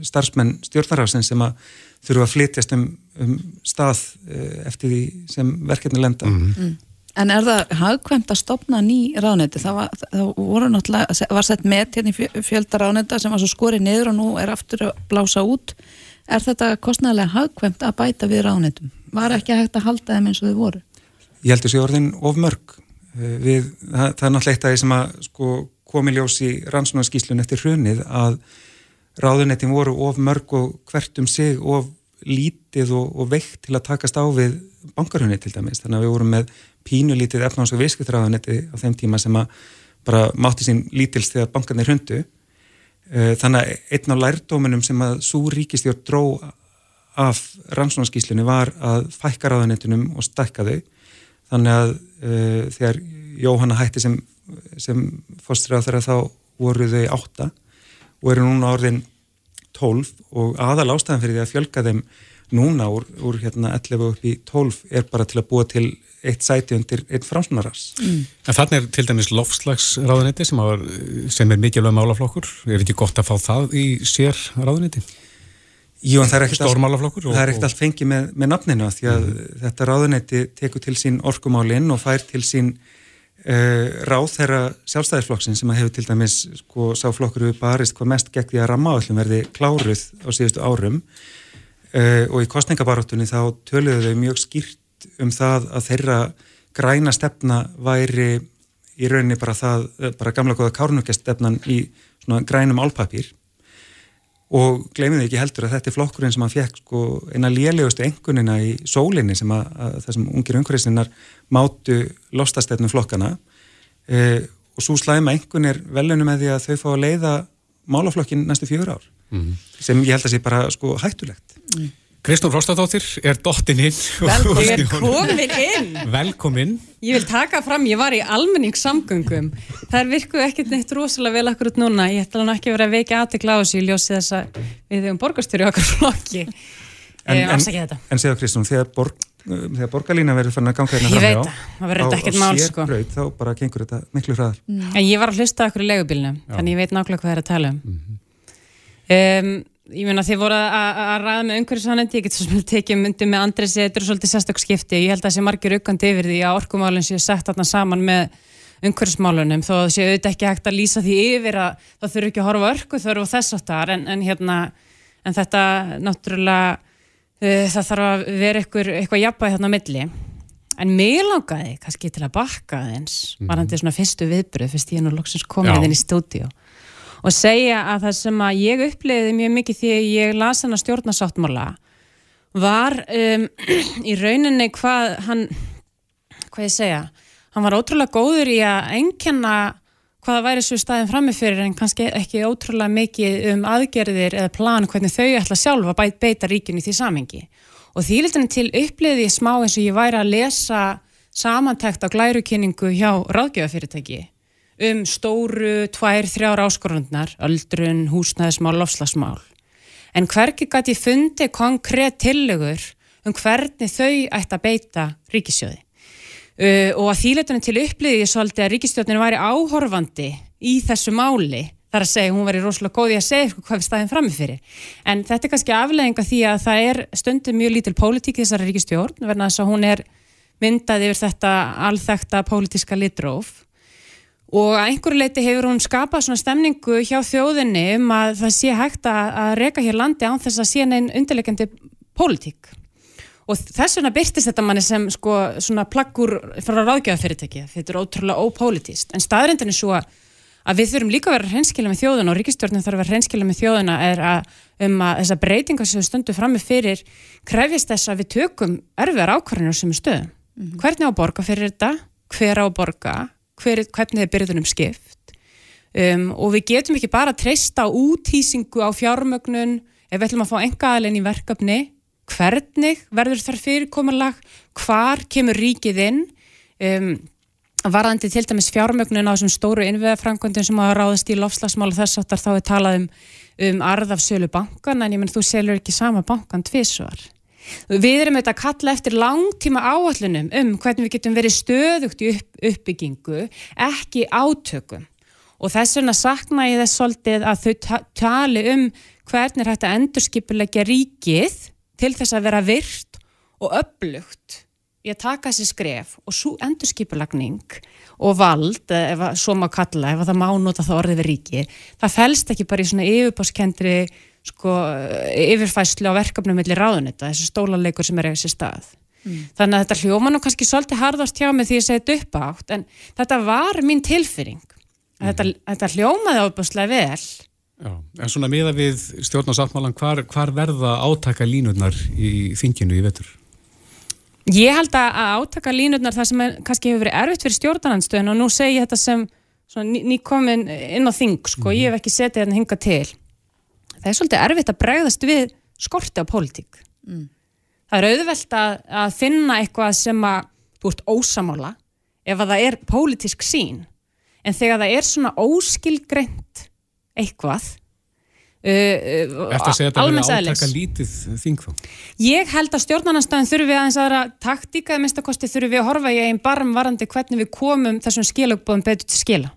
starfsmenn stjórnarhásin sem að þurfa að flytjast um, um stað eh, eftir því sem verkefni lenda. Mm. Mm. En er það hagkvæmt að stopna ný ráneti? Það var, það voru náttúrulega, var sett með hérna fjölda ráneta sem var svo skorið niður og nú er aftur að blása út. Er þetta kostnæðilega hagkvæmt að bæta við ránetum? Var ekki hægt að halda þeim eins og þau voru? Ég heldur sér orðin of mörg. Eh, við, það, það er náttúrulega eitt af því sem að sko komiljós í rannsónaskíslun eftir hrunið að ráðunettin voru of mörg og hvert um sig of lítið og, og veikt til að takast á við bankarhunni til dæmis. Þannig að við vorum með pínulítið efnáðs- og viðskiptráðunetti á þeim tíma sem að bara mátti sín lítilst þegar bankarnir hundu. Uh, þannig að einn á lærdóminum sem að svo ríkistjórn dró af rannsónaskíslunni var að fækka ráðanetunum og stekka þau þannig að uh, þegar Jóhanna hætti sem, sem fórstri á þeirra þá voru þau átta og eru núna orðin tólf og aðal ástæðan fyrir því að fjölga þeim núna úr, úr hérna 11 upp í 12 er bara til að búa til eitt sæti undir eitt framsnarars. Mm. En þannig er til dæmis lofslagsráðunetti sem, sem er mikilvæg málaflokkur. Er ekki gott að fá það í sér ráðunetti? Jú, en það er ekkert allt, og... allt fengið með, með nafninu því að mm. þetta ráðunetti tekur til sín orkumálinn og fær til sín uh, ráð þeirra sjálfstæðisflokksinn sem að hefur til dæmis sko sáflokkur við barist hvað mest gegn því að rammaðallum verði kláruð á síðustu árum. Uh, og í kostningabarátunni þá töluðu þau mjög skýrt um það að þeirra græna stefna væri í rauninni bara það, bara gamla goða kárnukjastefnan í svona grænum álpapír og glemir þið ekki heldur að þetta er flokkurinn sem hann fekk sko eina lélegustu engunina í sólinni sem að, að þessum ungir umhverfisinnar mátu lostastefnum flokkana e, og svo slæma engun er velunum með því að þau fá að leiða málaflokkin næstu fjögur ár mm -hmm. sem ég held að sé bara sko hættulegt mm. Kristofn Frostadóttir er dottin inn *laughs* Velkomin. inn. Velkomin. Ég vil taka fram, ég var í almenningssamgöngum. Það er virkuð ekkert neitt rosalega vel akkurat núna, ég ætla nú ekki að vera að veika aðtegla á þessu í ljósi þess að við hefum borgarstjóri okkar *laughs* flokki. En, en, en segja Kristofn, þegar, borg, þegar borgarlína verður fann að ganga hérna fram hjá það. Verður þetta ekkert mál sko. braut, þá bara gengur þetta miklu hraðar. Mm. En ég var að hlusta okkur í legubílnum, þannig ég veit nákvæmlega hvað það er að tala um, mm -hmm. um ég meina þið voru að ræða með umhverfisanendi, ég get svo sem tekið myndi með Andresi, þetta eru svolítið sérstaklega skipti. Ég held að það sé margir aukandi yfir því að orkumálun séu sett þarna saman með umhverfismálunum, þó séu auðvitað ekki hægt að lýsa því yfir að það þurfu ekki að horfa örku þurfu þess aftar, en, en hérna en þetta náttúrulega uh, það þarf að vera eitthvað, eitthvað jafnvæg þarna milli. En mig langaði kannski til að bakka þess mm. varandi svona fyrstu viðbröð fyrst ég nú loksins komið inn í stúdíu og segja að það sem að ég uppliði mjög mikið því að ég las hann að stjórnarsáttmála var um, *clears throat* í rauninni hvað hann, hvað ég segja, hann var ótrúlega góður í að enkenna hvaða væri svo staðin framifyrir en kannski ekki ótrúlega mikið um aðgerðir eða plan hvernig þau ætla sjálfa að beita ríkinu í því samengi og því liturinn til uppliði ég smá eins og ég væri að lesa samantækt á glærukynningu hjá ráðgjöfafyrirtæki um stóru, tvær, þrjár áskorundnar, öldrun, húsnæðismál, lofslagsmál. En hverki gæti fundi konkrétt tillegur um hvernig þau ætti að beita ríkisjóði. Uh, og að þýletunum til uppliði ég svolítið að ríkistjóðinu væri áhorfandi í þessu máli þar að segja, hún væri rosalega góði að segja hvað við staðum framifyrir. En þetta er kannski aflegginga því að það er stundum mjög lítil pólitík í þessari ríkistjórn, verðan þess að hún er myndað yfir þetta alþekta pólitíska litróf og að einhverju leiti hefur hún skapað svona stemningu hjá þjóðinni um að það sé hægt að, að reyka hér landi án þess að sé neinn undirleikandi pólitík. Og þess vegna byrtist þetta manni sem sko svona plaggur frá ráðgjöðafyrirtæki þetta er ótrúlega ópolítist en staðrindin er svo að við þurfum líka að vera hreinskila með þjóðuna og ríkistjórnum þarf að vera hreinskila með þjóðuna er að um að þessa breytingar sem stundu frammi fyrir krefjast þess að við tökum erfiðar ákvarðinu sem stöðum. Mm -hmm. hvernig á borga fyrir þetta, hver á borga hver, hvernig er byrðunum skipt. Um, og við getum ekki bara að treysta útýsingu á fjármögnun ef við ætlum að fá enga aðlein í verkefni. Hvernig verður þar fyrirkomulag? Hvar kemur ríkið inn? Um, varðandi til dæmis fjármögnun á þessum stóru innviðafrangundin sem hafa ráðist í lofslagsmála þess aftar þá er talað um, um arðafsölu bankan en ég menn þú selur ekki sama bankan tvísvar Við erum auðvitað að kalla eftir langtíma áallunum um hvernig við getum verið stöðugt í upp, uppbyggingu, ekki átökum. Og þess vegna sakna ég þess svolítið að þau tali um hvernig er hægt að endurskipulegja ríkið til þess að vera virt og upplugt í að taka þessi skref og svo endurskipulagning og vald, ef að svo má kalla, ef að það má nota það orðið við ríki, það fælst ekki bara í svona yfirbáskendri sko, yfirfæslu á verkefnum millir ráðunetta, þessi stólaleikur sem er eða þessi stað. Mm. Þannig að þetta hljóma nú kannski svolítið harðast hjá mig því að ég segi þetta upp átt, en þetta var mín tilfyring. Mm. Þetta, þetta hljómaði ábúrslega vel. Já, en svona miða við stjórnarsáttmálan, hvar, hvar verða átaka línurnar í þinginu í vetur? Ég held að átaka línurnar það sem er, kannski hefur verið erfitt fyrir stjórnarnanstöðun og nú segi ég þetta sem svona ný, ný komin inn á þing sko, ég hef ekki setið hérna hinga til það er svolítið erfitt að bregðast við skorti á pólitík það er auðvelt að, að finna eitthvað sem að þú ert ósamála ef að það er pólitísk sín en þegar það er svona óskilgreint eitthvað uh, uh, Eftir að segja þetta verið eðlis. átaka lítið þing þá Ég held að stjórnarnanstæðin þurfi aðeins aðra taktíka eða minnstakosti þurfi við að horfa í einn barm varandi hvernig við komum þessum skilagbóðum betur til skila.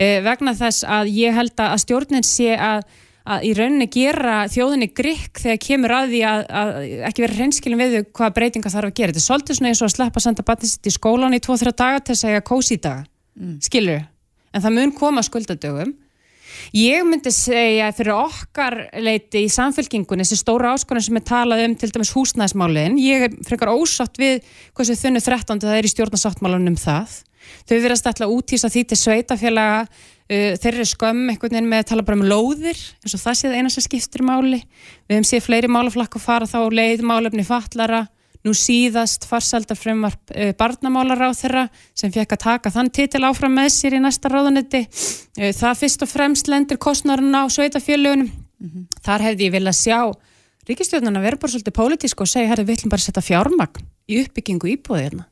E, vegna þess að ég held að að stjórnin sé að, að í rauninni gera þjóðinni grikk þegar kemur að því að, að ekki vera hreinskilin við þau hvaða breytinga þarf að gera. Þetta er svolítið svona eins og að sleppa að senda batnið sitt í skólan í 2-3 daga til að segja kósi daga. Mm. Skilur En það mun koma skuldadögum Ég myndi segja fyrir okkar leiti í samfélkingunni þessi stóra áskorun sem er talað um til dæmis húsnæðismálin, ég er frekar ósátt við hversu þunnu 13. það er í stjórnarsáttmálunum um það. Þau verðast alltaf útýsa því til sveitafélaga uh, þeir eru skömm einhvern veginn með að tala bara um lóðir eins og það séð eina sem skiptir máli. Við hefum séð fleiri málaflakk að fara þá leið málefni fallara nú síðast farsaldar frumvarp uh, barnamálar á þeirra sem fekk að taka þann titil áfram með sér í næsta ráðunetti uh, það fyrst og fremst lendir kostnarinn á sveitafjölugunum þar hefði ég viljað sjá ríkistjórnuna vera bara svolítið pólitísk og segja herri við ætlum bara að setja fjármagn í uppbyggingu íbúðirna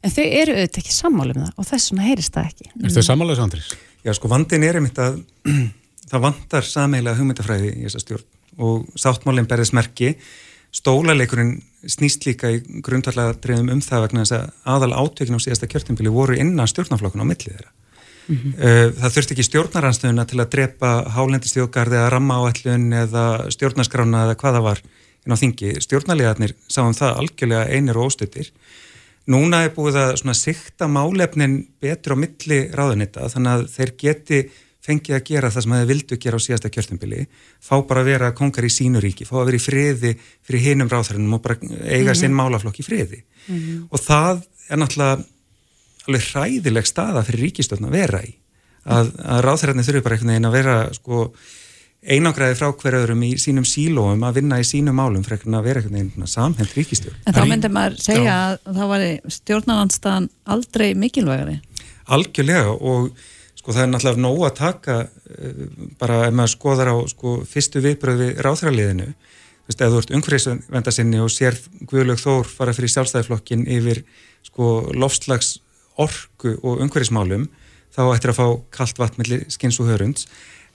en þau eru auðvitað ekki sammála um það og þess vegna heyrist það ekki. Er þau samanlega Andris? Já, sko, vandin er einmitt að *clears throat* það vantar sameiginlega hugmyndafræði í þessa stjórn og sáttmálinn berðis merki stólaleikurinn snýst líka í grundvallega dreifum um það vegna þess að aðal átökin á síðasta kjörtumbili voru innan stjórnaflokkun á millið þeirra. Mhm. Uh, Það þurfti ekki stjórnaranstöðuna til að drepa hálendistjókarði eða rammaáætlun eða stjórnaskrána eða hvað það var inn á þingi. Stjórnarlegarnir sáum það algjörlega einir og óstöttir. Núna er búið að svona sikta málefnin betur á milli ráðunita þannig að þeir geti fengið að gera það sem þeir vildu gera á síðasta kjörtumbili, fá bara að vera kongar í sínu ríki, fá að vera í friði fyrir hinum ráðhverjum og bara eiga sinn málaflokk í friði. Og það er náttúrulega alveg hræðileg staða fyrir ríkistjórn að vera í. Að, að ráðhverjarnir þurfi bara einhvern veginn að vera sko, einangræði frá hverjum í sínum sílóum að vinna í sínum málum fyrir að vera einhvern veginn samhend ríkistjórn. En þá myndi maður segja að það var stjórnarlandstaðan aldrei mikilvægari. Algjörlega og sko það er náttúrulega nóg að taka uh, bara ef maður skoðar á sko, fyrstu viðbröð við ráðhraliðinu þú veist, ef þú ert umhverfisvenda sinni og sér Guðlaug Þór fara fyrir sjálfstæðiflokkin yfir sko lofslags orku og umhverfismálum þá ættir að fá kalt vatn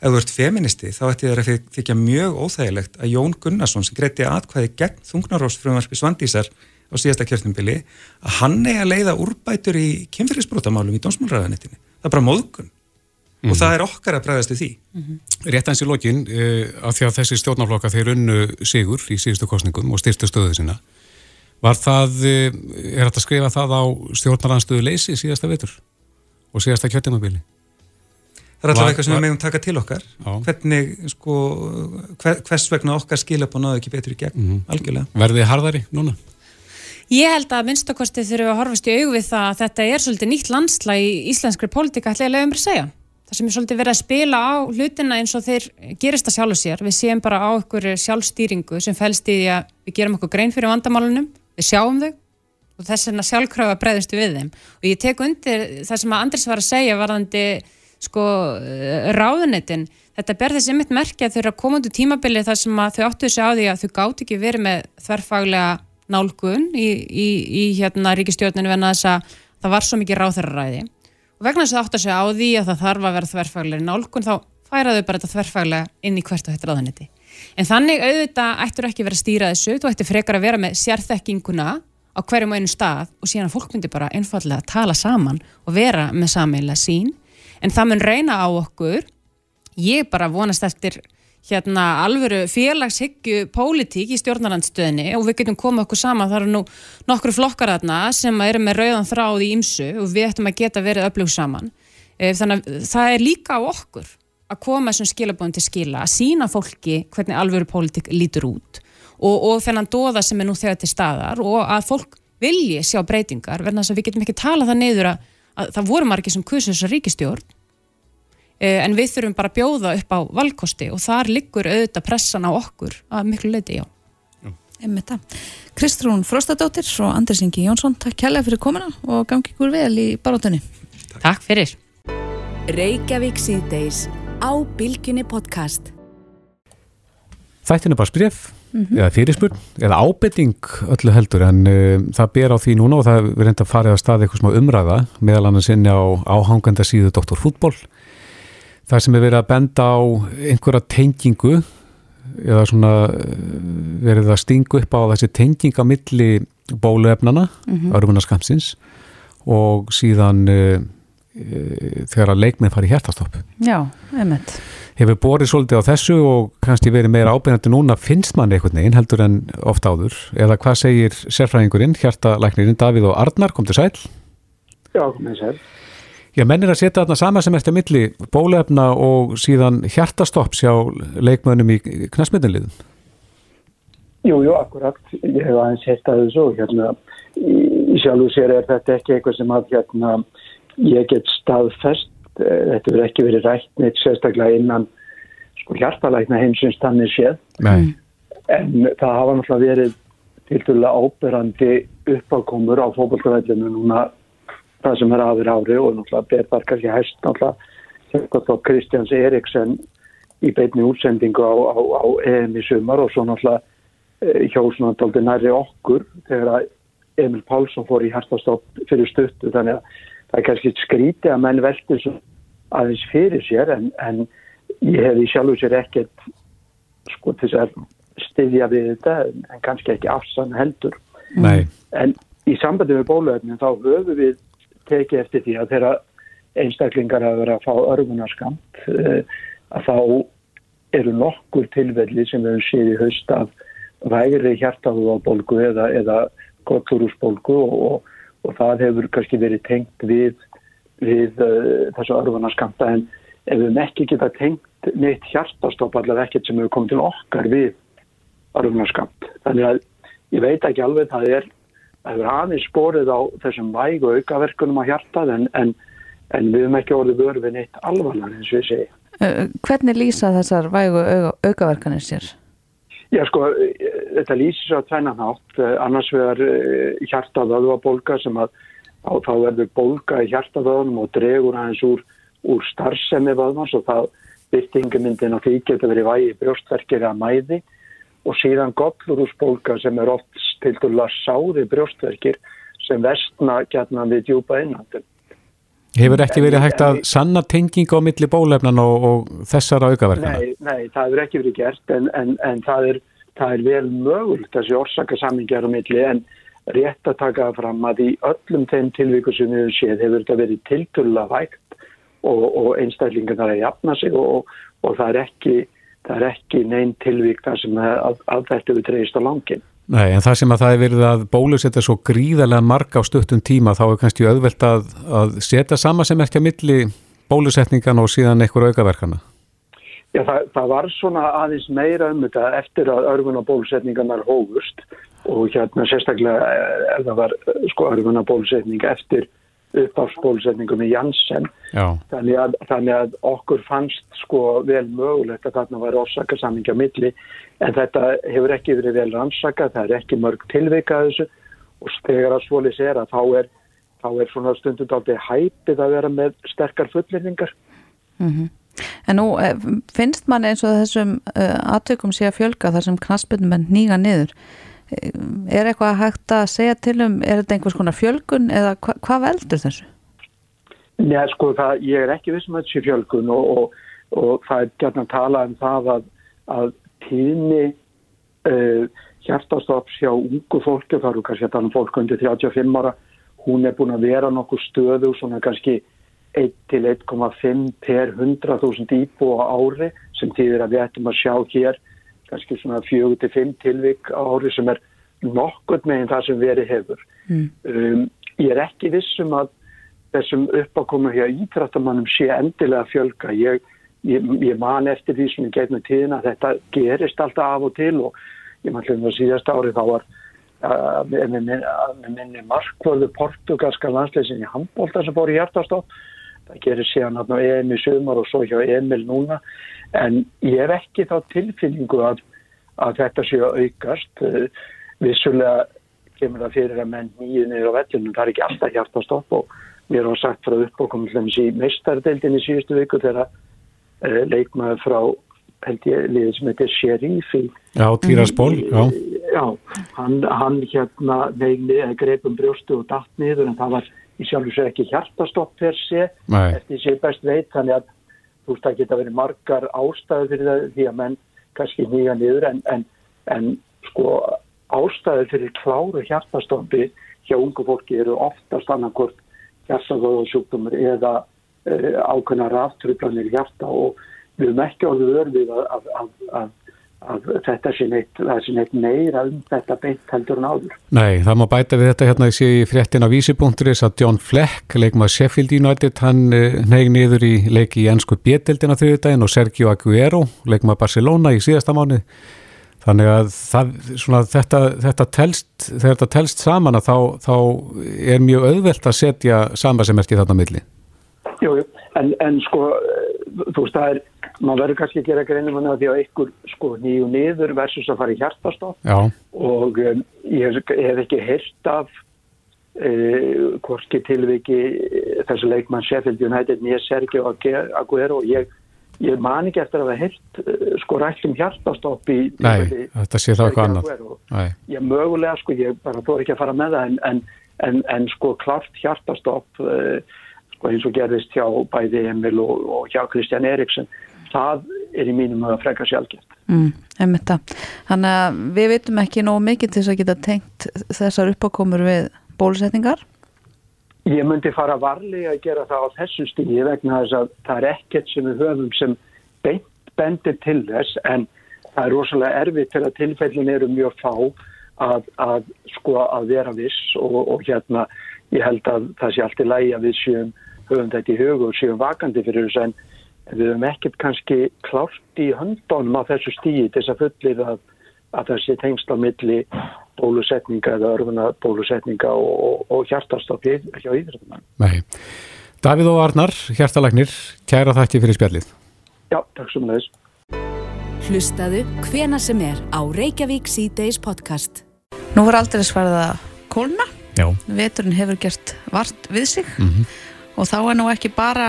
ef þú ert feministi þá ættir það að þykja mjög óþægilegt að Jón Gunnarsson sem greitti atkvæði gegn þungnarósfrumvarpi Svandísar á síðasta kjörtumbili að hann eigi að leiða úrbætur í kynfyrirsbrótamálum í dómsmálræðanetinu. Það er bara móðgun og það er okkar að bregðast við því. Rétt eins í lokin, uh, af því að þessi stjórnaflokka þeir unnu sigur í síðustu kostningum og styrstu stöðu sína, var það, uh, er þetta að skrifa það á stjórnaranstöðu leysi síðasta vetur og síðasta kjörtimabili? Það er alltaf eitthvað sem við megum taka til okkar. Já. Hvernig, sko, hver, hvers vegna okkar skilabá náðu ekki betur í gegn, Mhm. algjörlega. Verðið harðari núna? Ég held að minnstakosti þurfum að horfast í augu við það að þetta er svolítið nýtt landsla í íslenskri pólitíka ætla ég að leiða mér að segja. Það sem er svolítið verið að spila á hlutina eins og þeir gerist að sjálfu sér. Við séum bara á ykkur sjálfstýringu sem fælst í því að við gerum okkur grein fyrir vandamálunum, við sjáum þau og þess vegna sjálfkrafa breyðustu við þeim. Og ég tek undir það sem að Andris var að segja varðandi sko ráðunetin. Þetta ber þessi mitt merkja þegar að koma út úr tímabili þar sem að þau áttu þessi á því að þau gátt ekki verið með þverfaglega nálgun í, í, í hérna ríkistjórninu venna þess að það var svo mikið ráþæraræði og vegna þess að það áttu segja á því að það þarf að vera þverfaglega nálgun þá færaðu bara þetta þverfaglega inn í hvert og þetta ráðanetti en þannig auðvitað ættur ekki verið að stýra þessu þú ættir frekar að vera með sérþekkinguna á hverjum einu stað og síðan að fólk myndi bara einfallega að tala saman og vera með sameiginlega sín en það mun reyna á okkur. Ég bara vonast eftir hérna alvöru félagshyggju pólitík í stjórnarandstöðinni og við getum komið okkur saman, það eru nú nokkru flokkar þarna sem eru með rauðan þráð í ymsu og við ættum að geta verið öflug saman. Eh, þannig að það er líka á okkur að koma þessum skilabóðum til skila að sína fólki hvernig alvöru pólitík lítur út og, og þennan dóða sem er nú þegar til staðar og að fólk vilji sjá breytingar verðan þess að við getum ekki talað það niður að, að það voru margir sem kusu þessa ríkistjórn en við þurfum bara að bjóða upp á valkosti og þar liggur auðvitað pressan á okkur að miklu leiti, já. Kristrún Frostadóttir og Andris Ingi Jónsson, takk kærlega fyrir komuna og gangi ykkur vel í baróttunni. Takk fyrir. Reykjavík síðdeis á Bilginni podcast. Þættinu bara spref, eða fyrirspurn, eða ábending öllu heldur en uh, það ber á því núna og það er reynda að fara að staði eitthvað smá umræða meðal annars inni á áhanganda síðu Dr. Fútból. Það sem er verið að benda á einhverja tengingu eða svona uh, verið að stingu upp á þessi tenginga milli bóluefnana, mm -hmm. örfunaskamsins og síðan uh, uh, þegar að leikminn fari hjertastopp Já, einmitt. hefur borið svolítið á þessu og kannski verið meira ábyrgandi núna finnst manni einhvern veginn heldur en oft áður eða hvað segir sérfræðingurinn, hjartalæknirinn Davíð og Arnar, kom til sæl Já, með sér. Já, menn er að setja þarna sama sem eftir milli bóluefna og síðan hjartastopps hjá leikmönnum í knastmyndinliðum Jú, jú, akkurat. Ég hef aðeins heitt að þessu og hérna í sjálfu sér er þetta ekki eitthvað sem að hérna ég get staðfest. Eh, Þetta verður ekki verið rætt neitt sérstaklega innan sko hjartalækna heimsins þannig séð. Nei, En það hafa náttúrulega verið til dæla áberandi uppákomur á fótbolltavellinu núna það sem er aðeir ári og náttúrulega ber þar kannski hæst náttúrulega Kristjáns Eriksen í beinni útsendingu á, á, á EM í sumar og svo náttúrulega eh, dálítið nærri okkur þegar Emil Pálsson fór í hærtastopp fyrir stuttu. Þannig að það er kannski skríti að menn svo aðeins fyrir sér en, en ég hef í sjálfu sér ekkert sko til þess að styðja við þetta en, kannski ekki afsann heldur. Nei, en í sambandi með bóluefnin þá höfum við tekið eftir því að þeirra einstaklingar að vera að fá örfunarskamt uh, að þá eru nokkur tilvelli sem við séð í haust af vægri hjartahúðabólgu eða, eða gotturúsbólgu og, og, það hefur kannski verið tengt við, við uh, þessu örfunarskampta en ef við ekki geta tengt neitt hjartastopp allavega ekkert sem hefur komið til okkar við örfunarskamt þannig að ég veit ekki alveg það er það hefur aðeins sporið á þessum væg og aukaverkunum á hjartað en, en, en við höfum ekki orðið vörfið neitt alvarlega eins og ég segi. Uh, Hvernig lýsa þessar vægu auka, aukaverkanir sér? Já sko, eh, þetta lýsir svo að tvennan átt, eh, annars vegar hjartavöðvabólga sem að á, þá verður bólga í hjartavöðunum og dregur aðeins úr, úr starfsemi vöðvans og það byrtingumyndin og því getur verið vægi brjóstverkir að mæði og síðan gollurúsbólga sem er oft til dæla sáði brjóstverkir sem vestna gætna við djúpa innhandum. hefur ekki verið hægt að sanna tenging á milli bóluefnan og, og þessara aukaverkana Nei, nei, það hefur ekki verið gert en, en, en það, er, það er vel mögult þessi orsakasamingjar á milli en rétt að taka fram að í öllum þeim tilvíku sem við séð hefur þetta verið tiltölulega vægt og, og einstaklingarnar að jafna sig og, og það er ekki það er ekki neinn tilvík þar sem að, að þetta við treyist á langin. Nei, en það sem að það er verið að bólusetja svo gríðarlega marga á stuttum tíma þá er kannski auðvelt að, að setja sama sem ekki að milli bólusetningan og síðan einhver aukaverkana. Já, það, það var svona aðeins meira um þetta eftir að örfuna bólusetningarnar hófust og hérna sérstaklega eh, ef það var eh, sko örfuna bólusetning eftir uppáfsbólusetningum í Janssen Já, þannig að, þannig að okkur fannst sko vel mögulegt að þarna var orsakasamingja milli en þetta hefur ekki verið vel rannsaka, það er ekki mörg tilvika að þessu og þegar að svolis er að þá er, þá er svona stundum aldrei hæpið að vera með sterkar fullirningar. En nú eh, finnst mann eins og þessum uh, aðtökum sé að fjölga þar sem knaspinnumenn nýga niður. Er eitthvað hægt að segja til um, er þetta einhvers konar fjölgun eða hva, hvað veldur þessu? Nei, sko, það, ég er ekki vissum að þessi fjölgun og, og, og það er gætna að tala um það að, að tíðni uh, hjartastofs hjá ungu fólki, það eru kannski að tala um fólk undir 35 ára, hún er búin að vera nokkuð stöðu, svona kannski 1 til 1,5 per 100.000 íbú á ári sem tíðir að við ættum að sjá hér kannski svona 4 til 5 tilvik á ári sem er nokkurn meginn það sem verið hefur. Um, ég er ekki vissum að þessum uppákomu hér íþrættamannum sé endilega fjölga. Ég, ég, ég man eftir því sem ég geit með tíðina að þetta gerist alltaf af og til og ég man hljóðum að síðast ári þá var að minni, markvörðu portugalska landsleysin í handbólta sem fór í hjartastopp. Það gerir síðan að EM í sumar og svo hjá Emil núna en ég hef ekki þá tilfinningu að, að þetta sé að aukast. Vissulega kemur það fyrir að menn nýju niður á vellunum, það er ekki alltaf hjartastopp og mér var sagt frá uppbókum í meistardeldinni síðustu viku þegar uh, leikmaður frá held ég liðið sem heitir Sheriff í Já, Týrasból, já. Já, hann, hann hérna eða greipum brjóstu og datt niður en það var í sjálf og sér ekki hjartastopp per sé, eftir sé best veit þannig að þú veist það geta verið margar ástæður fyrir það því að menn kannski nýja niður en, en, en sko ástæður fyrir kláru hjartastoppi hjá ungu fólki eru oftast annarkort hjartastofsjúkdumur eða uh, ákveðna raftrublanir hjarta og við höfum ekki orðið örfið að, að, að, að þetta sé neitt, neitt meira um þetta beint heldur en áður. Nei, það má bæta við þetta hérna, í fréttin á vísi.is að John Fleck, leikmað Sheffield United, hann negi niður í leiki í ennsku bjettildina þriðdægin og Sergio Aguero, leikmað Barcelona í síðasta mánu. Þannig að það, svona, þetta, þetta telst, þegar þetta telst saman að þá, þá er mjög auðvelt að setja samasemerki þarna milli. Jú, jú, en, en sko, þú veist, það er maður verður kannski að gera greinum að því að einhver sko nýju niður versus að fara í hjartastoff Já. og um, ég hef ekki heyrt af uh, hvorki tilviki þessu leikmann Sheffield United nýja Sergio Aguero og ég, ég man ekki eftir að hafa heyrt uh, sko rætt um hjartastopp í Nei, þetta sé þá eitthvað annað. Ég mögulega sko, ég bara þór ekki að fara með það en, en, en, en sko klart hjartastopp uh, sko eins og gerðist hjá bæði Emil og, og hjá Kristján Eriksson það er í mínum að freka sjálfgeft. Mm, Þannig að við veitum ekki nógu mikið til þess að geta tengt þessar uppákomur við bólusetningar? Ég myndi fara varlega að gera það á þessu stíði vegna þess að það er ekkert sem við höfum sem bendir til þess en það er rosalega erfitt til að tilfellin eru mjög fá að, að sko að vera viss og, og hérna ég held að það sé allt í lægi að við séum höfum þetta í hug og séum vakandi fyrir þess en við höfum ekkert kannski klárt í höndunum á þessu stíði til þess að fullir að, að það sé tengst á milli bólusetninga eða örfuna bólusetninga og, og, og hjartarstoffi hjá íþróttumann. Nei. Davíð og Arnar, hjartalagnir, kæra þakki fyrir spjallið. Já, takk svo með þess. Hlustaðu hvena sem er á Reykjavík C-Days podcast. Nú var aldrei svarað að kólna. Já. Veturinn hefur gert vart við sig. Mm -hmm. Og þá er nú ekki bara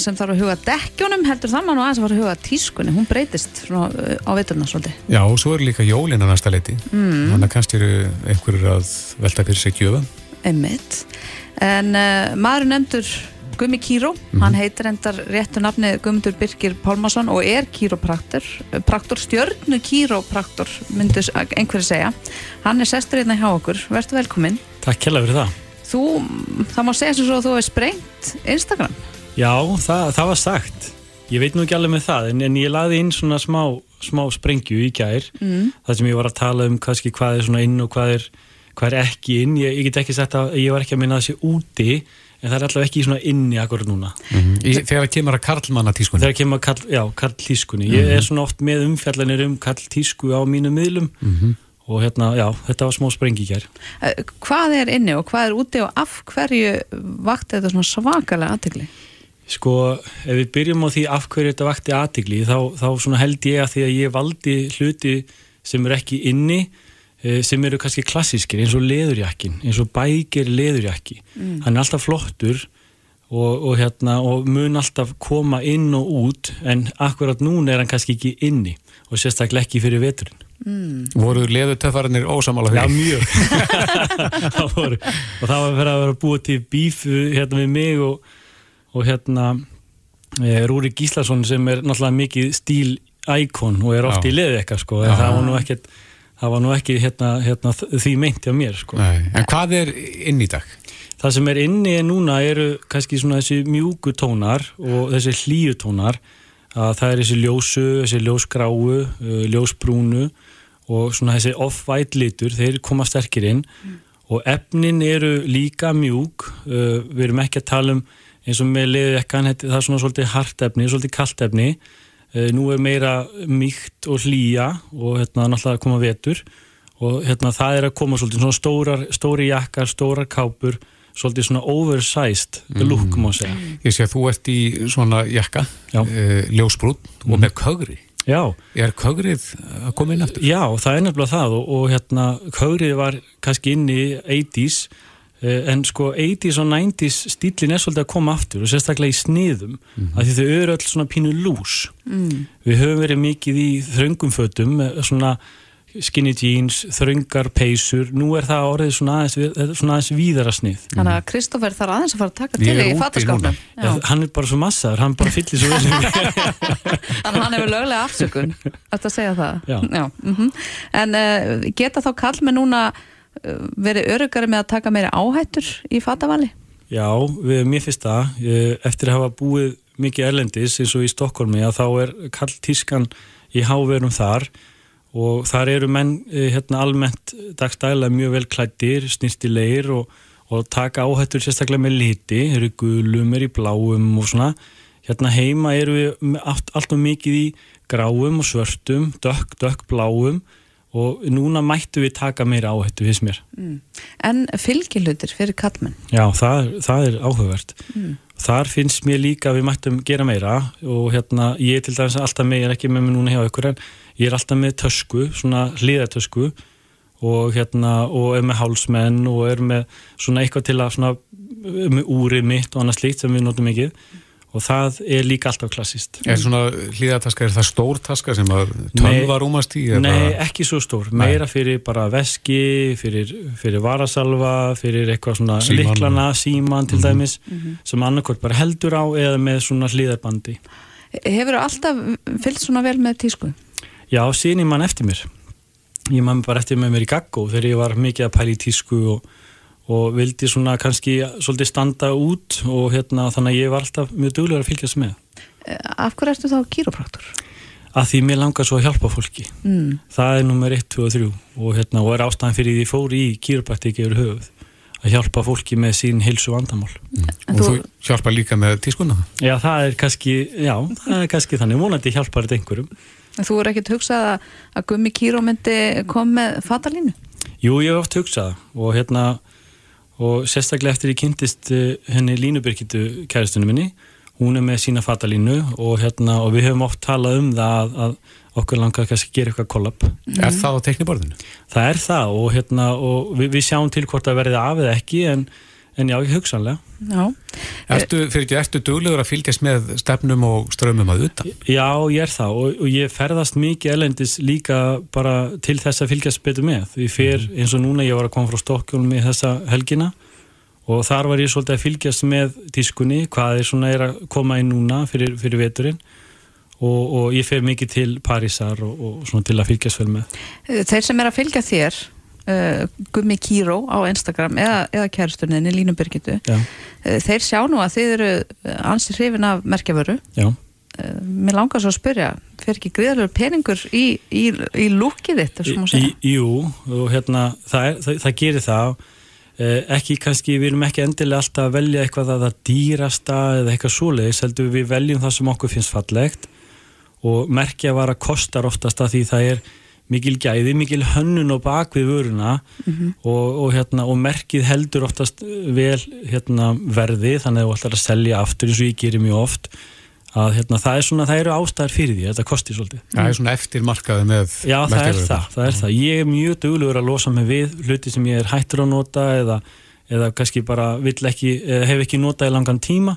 sem þarf að huga dekkjónum, heldur það maður nú aðeins að fara að huga tískunni, hún breytist uh, á veturna svolítið. Já, og svo er líka jólinn á næsta leiti, mm. þannig að kannski eru einhverjur að velta fyrir sig gjöfa. Einmitt, en uh, maður nefndur Gumi Kíró, mm. hann heitir endar réttu nafni Gumundur Birkir Pálmarsson og er kýrópraktor, praktor stjörnu kýrópraktor, myndur einhverju segja. Hann er sestur hérna hjá okkur, verður velkominn. Takk kjærlega fyrir það. Þú, það má segja sem svo að þú hefði sprengt Instagram. Já, það, það var sagt. Ég veit nú ekki alveg með það, en, en ég laði inn svona smá, smá sprengju í gær, mm. þar sem ég var að tala um kannski hvað er svona inn og hvað er, hvað er ekki inn. Ég, ég get ekki sagt að ég var ekki að minna þessi úti, en það er allavega ekki svona inni akkur núna. Mm -hmm. í, þegar það kemur að karlmanna tískunni? Þegar það kemur að karl, já, karl tískunni. Mm -hmm. Ég er svona oft með umfjallanir um karl tísku á mínu miðlum -hmm og hérna, já, þetta var smá sprengi hér. Hvað er inni og hvað er úti og af hverju vakti þetta svona svakalega aðtegli? Sko, ef við byrjum á því af hverju þetta vakti aðtegli, þá, þá held ég að því að ég valdi hluti sem eru ekki inni, sem eru kannski klassískir, eins og leðurjakkin, eins og bækir leðurjakki. Mm. Hann er alltaf flottur og, og, hérna, og mun alltaf koma inn og út, en akkurat núna er hann kannski ekki inni og sérstaklega ekki fyrir veturinn. Mm. Voru leðutöfarinnir ósamála því? Já, mjög *laughs* *laughs* það voru, og það var fyrir að vera búið til bíf hérna við mig og, og hérna e, Rúri Gíslason sem er náttúrulega mikið stíl-íkon og er oft Já. í leði eitthvað sko, en það var nú ekkert það var nú ekki hérna, hérna, því meint á mér sko. En hvað er inn í dag? Það sem er inni núna eru kannski svona þessi mjúku tónar og þessi hlýju tónar að það er þessi ljósu, þessi ljósgráu, ljósbrúnu og svona þessi off-white litur, þeir koma sterkir inn mm. og efnin eru líka mjúk, uh, við erum ekki að tala um eins og með leðvekkan, það er svona svolítið hart efni, svolítið kallt efni, uh, nú er meira mýkt og hlýja og hérna náttúrulega að koma vetur og hérna það er að koma svolítið svona stórar, stóri jakkar, stórar kápur, svolítið svona oversized look má segja. Ég sé að þú ert í svona jakka, uh, ljósbrún mm. og með kögri. Já. Er kögrið að koma inn eftir? Já, það er nefnilega það og, og hérna kögrið var kannski inn í 80's Eh, en sko 80s og 90s stílin er svolítið að koma aftur og sérstaklega í sniðum mm af því þau eru öll svona pínu lús Mm. við höfum verið mikið í þröngum fötum eh, svona skinny jeans, þröngar peysur nú er það orðið svona aðeins, er svona aðeins víðara snið Þannig að Kristoffer þarf aðeins að fara að taka til er í núna. Ja, hann er bara svo massaður, hann bara fyllir svo. *laughs* Þannig að hann hefur löglega afsökun Þetta að segja það Já. mhm. En uh, geta þá kallmenn núna uh, verið örugari með að taka meiri áhættur í fattavali? Já, við, mér finnst það eh, eftir að hafa búið mikið erlendis eins og í Stokkólmi að þá er kall tískan í háverum þar og þar eru menn eh, hérna almennt dagstæðilega mjög vel klættir, snirtilegir og, og taka áhættur sérstaklega með liti, eru gulum, eru í bláum og svona. Hérna heima eru við allt, allt og mikið í gráum og svörtum, dökk, dökk, bláum og núna mættu við taka meira áhættu, finnst mér. Mm. En fylgilutir fyrir kallmenn? Já, það, það er áhugavert. Mm. Þar finnst mér líka að við mættum gera meira og hérna, ég til dæmis alltaf með, ég er ekki með mig núna hjá ykkur en ég er alltaf með tösku, svona hliðartösku og hérna, og er með hálsmenn og er með svona eitthvað til að svona, með úrið mitt og annað slíkt sem við notum mikið og það er líka alltaf klassist. Er svona hlýðataska, er það stór taska sem að tölva rúmast í? eða Nei, bara- ekki svo stór, meira fyrir bara veski, fyrir, fyrir varasalva, fyrir eitthvað svona Símann. liklana, síman til Mhm. dæmis, Mhm. sem annarkort bara heldur á eða með svona hlýðarbandi. Hefur alltaf fyllt svona vel með tísku? Já, síðan ég mann eftir mér. Ég mann bara eftir með mér í gaggó þegar ég var mikið að pæla í tísku og, og vildi svona kannski svolítið standa út og hérna þannig að ég var alltaf mjög duglegur að fylgjast með. Eh, Af hverju ertu þá kýrópraktur? Að því mér langar svo að hjálpa fólki. Mm. Það er nummer 1, 2 og 3 og, hérna, og er ástæðan fyrir því ég fór í kýropraktík yfir höfuð að hjálpa fólki með sín heilsu vandamál. Og þú hjálpa líka með tískuna? Já, það er kannski, já, það er kannski þannig, vonandi hjálpar þetta einhverjum. En Þú er ekkert hugsað að, að Gummi Kíró myndi kom með fatalínu? Jú, ég hef oft hugsað og hérna og sérstaklega eftir ég kynntist eh, henni Línubyrkitu kæristunum minni hún er með sína fatalínu og hérna og við höfum oft talað um það að, að okkur langar kannski að gera eitthvað kollab Er það á tekniborðinu? Það er það og hérna og við, við sjáum til hvort það verði af eða ekki en, en já, ekki hugsanlega Já. Ertu, fyrir ekki, ertu duglegur að fylgjast með stefnum og strömmum að utan? Já, ég er það og, og ég ferðast mikið elendis líka bara til þess að fylgjast betur með. Því fyrr eins og núna ég var að koma frá Stokkjólum í þessa helgina og þar var ég svolítið að fylgjast með tískunni, hvað er svona er að koma inn núna fyrir, fyrir veturinn og, og ég fer mikið til Parísar og, og svona til að fylgjast vel með. Þeir sem er að fylgja þér uh, Gummi Kíró á Instagram eða, eða kæristurninni Línu Birgitu uh, þeir sjá nú að þið eru ansi hrifin af merkjavöru. Uh, mér langar svo að spyrja fer ekki gríðalur peningur í, í, í lúkið þitt, þessum að segja? Í, jú, og hérna það, er, það, það gerir það. Eh, ekki kannski, við erum ekki endilega alltaf að velja eitthvað að það dýrasta eða eitthvað svoleiðis, heldur við veljum það sem okkur finnst fallegt. Og merkja var að kostar oftast að því það er mikil gæði, mikil hönnun og bak við vöruna Mhm. og, og, hérna, og merkið heldur oftast vel hérna, verði þannig að þú ætlar að selja aftur eins og ég gerir mjög oft að hérna, það, er svona, það eru ástæðar fyrir því, þetta kosti svolítið Það er svona eftir markaði með Já, það er það, það er það. Ég er mjög duglegur að losa mig við hluti sem ég er hættur að nota eða, eða kannski bara vill ekki, eða hef ekki notað í langan tíma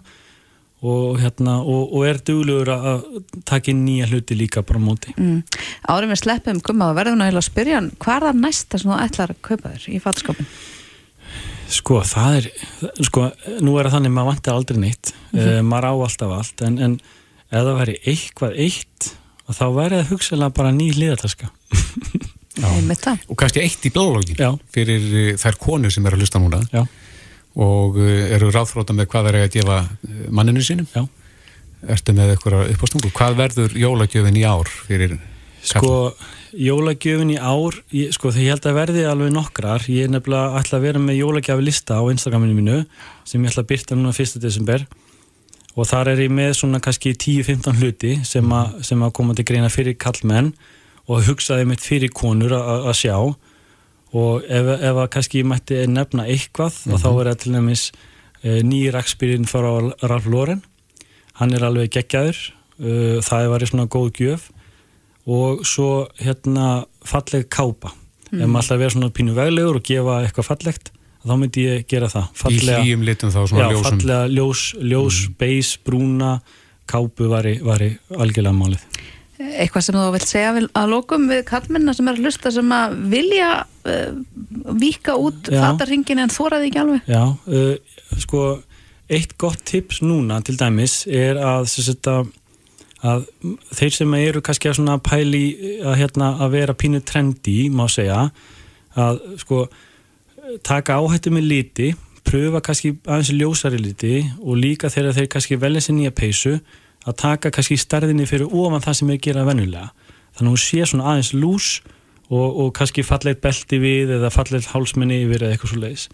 og, hérna, og, og er duglegur að að taka inn nýja hluti líka bara móti. mm. árum við sleppum við að spyrja hann hvað er það næsta sem þú ætlar að kaupa þér í fatskapin Sko, það er, sko, nú er það þannig maður vantar aldrei neitt, mm Mhm. maður á alltaf allt, en, en ef það væri eitthvað eitt, þá væri það hugsalega bara ný hliðartaska. og kannski eitt í blálógin fyrir uh, þær konur sem eru að hlusta núna Já. Og uh, eru ráðfróta með hvað það er að gefa uh, manninu sínum Já. Ertu með eitthvað uppástungu? Hvað verður jólagjöfin í ár fyrir Sko, jólagjöfin í ár, ég, sko þegar ég held að verði alveg nokkrar, ég er nefnilega ætla að vera með jólagjafi lista á Instagraminu mínu sem ég ætla að byrta núna 1. desember og þar er ég með svona kannski 10-15 hluti sem, a, sem að koma til greina fyrir kallmenn og hugsaði mitt fyrir konur að að sjá og ef, ef að kannski ég mætti nefna eitthvað og þá er það til nefnis e, nýjir akspyrinn frá Ralf Loren hann er alveg geggjaður uh, það var svona góð gjöf og svo hérna falleg kápa Mm. ef maður ætla að vera svona pínu veglegur og gefa eitthvað fallegt þá myndi ég gera það Í hlýjum litum þá, svona já, ljósum. fallega ljós, ljós mm. beis, brúna kápu væri, væri algjörlega málið Eitthvað sem þú vilt segja að lokum við kallmennar sem er að hlusta sem að vilja uh, vika út Já. fatarhingin en þóraði ekki alveg Já, uh, sko eitt gott tips núna til dæmis er að, sagt, að, að þeir sem eru kannski að svona pæli að, hérna, að vera pínu trendi, má segja að sko taka áhættu með liti pröfa kannski aðeins ljósari liti og líka þegar þeir kannski velja sér nýja peysu að taka kannski stærðinni fyrir ofan það sem er að gera venjulega. Þannig að hún sé svona aðeins lús og, og kannski falleitt belti við eða falleitt hálsmenni yfir eða eitthvað svo leiðis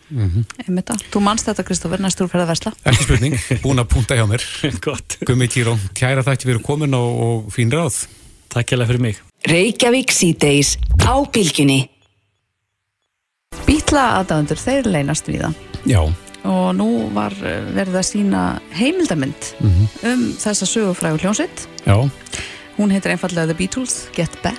Einmitt það. Þú manst þetta Kristoffer, næstur fyrir að versla Ekki spurning, *laughs* búin að punta hjá mér. *laughs* Gott. Gummi Kíró, kæra þætti fyrir komin og, og fín ráð. Takk hjá fyrir mig. Reykjavík síðdeis á bylgjunni. Bítla aðdæðundur, þeir leynast við það Já, og nú var uh, verið að sína heimildamynd Mhm. um þessa sögufrægu hljónsitt já hún heitir einfallega The Beatles Get Back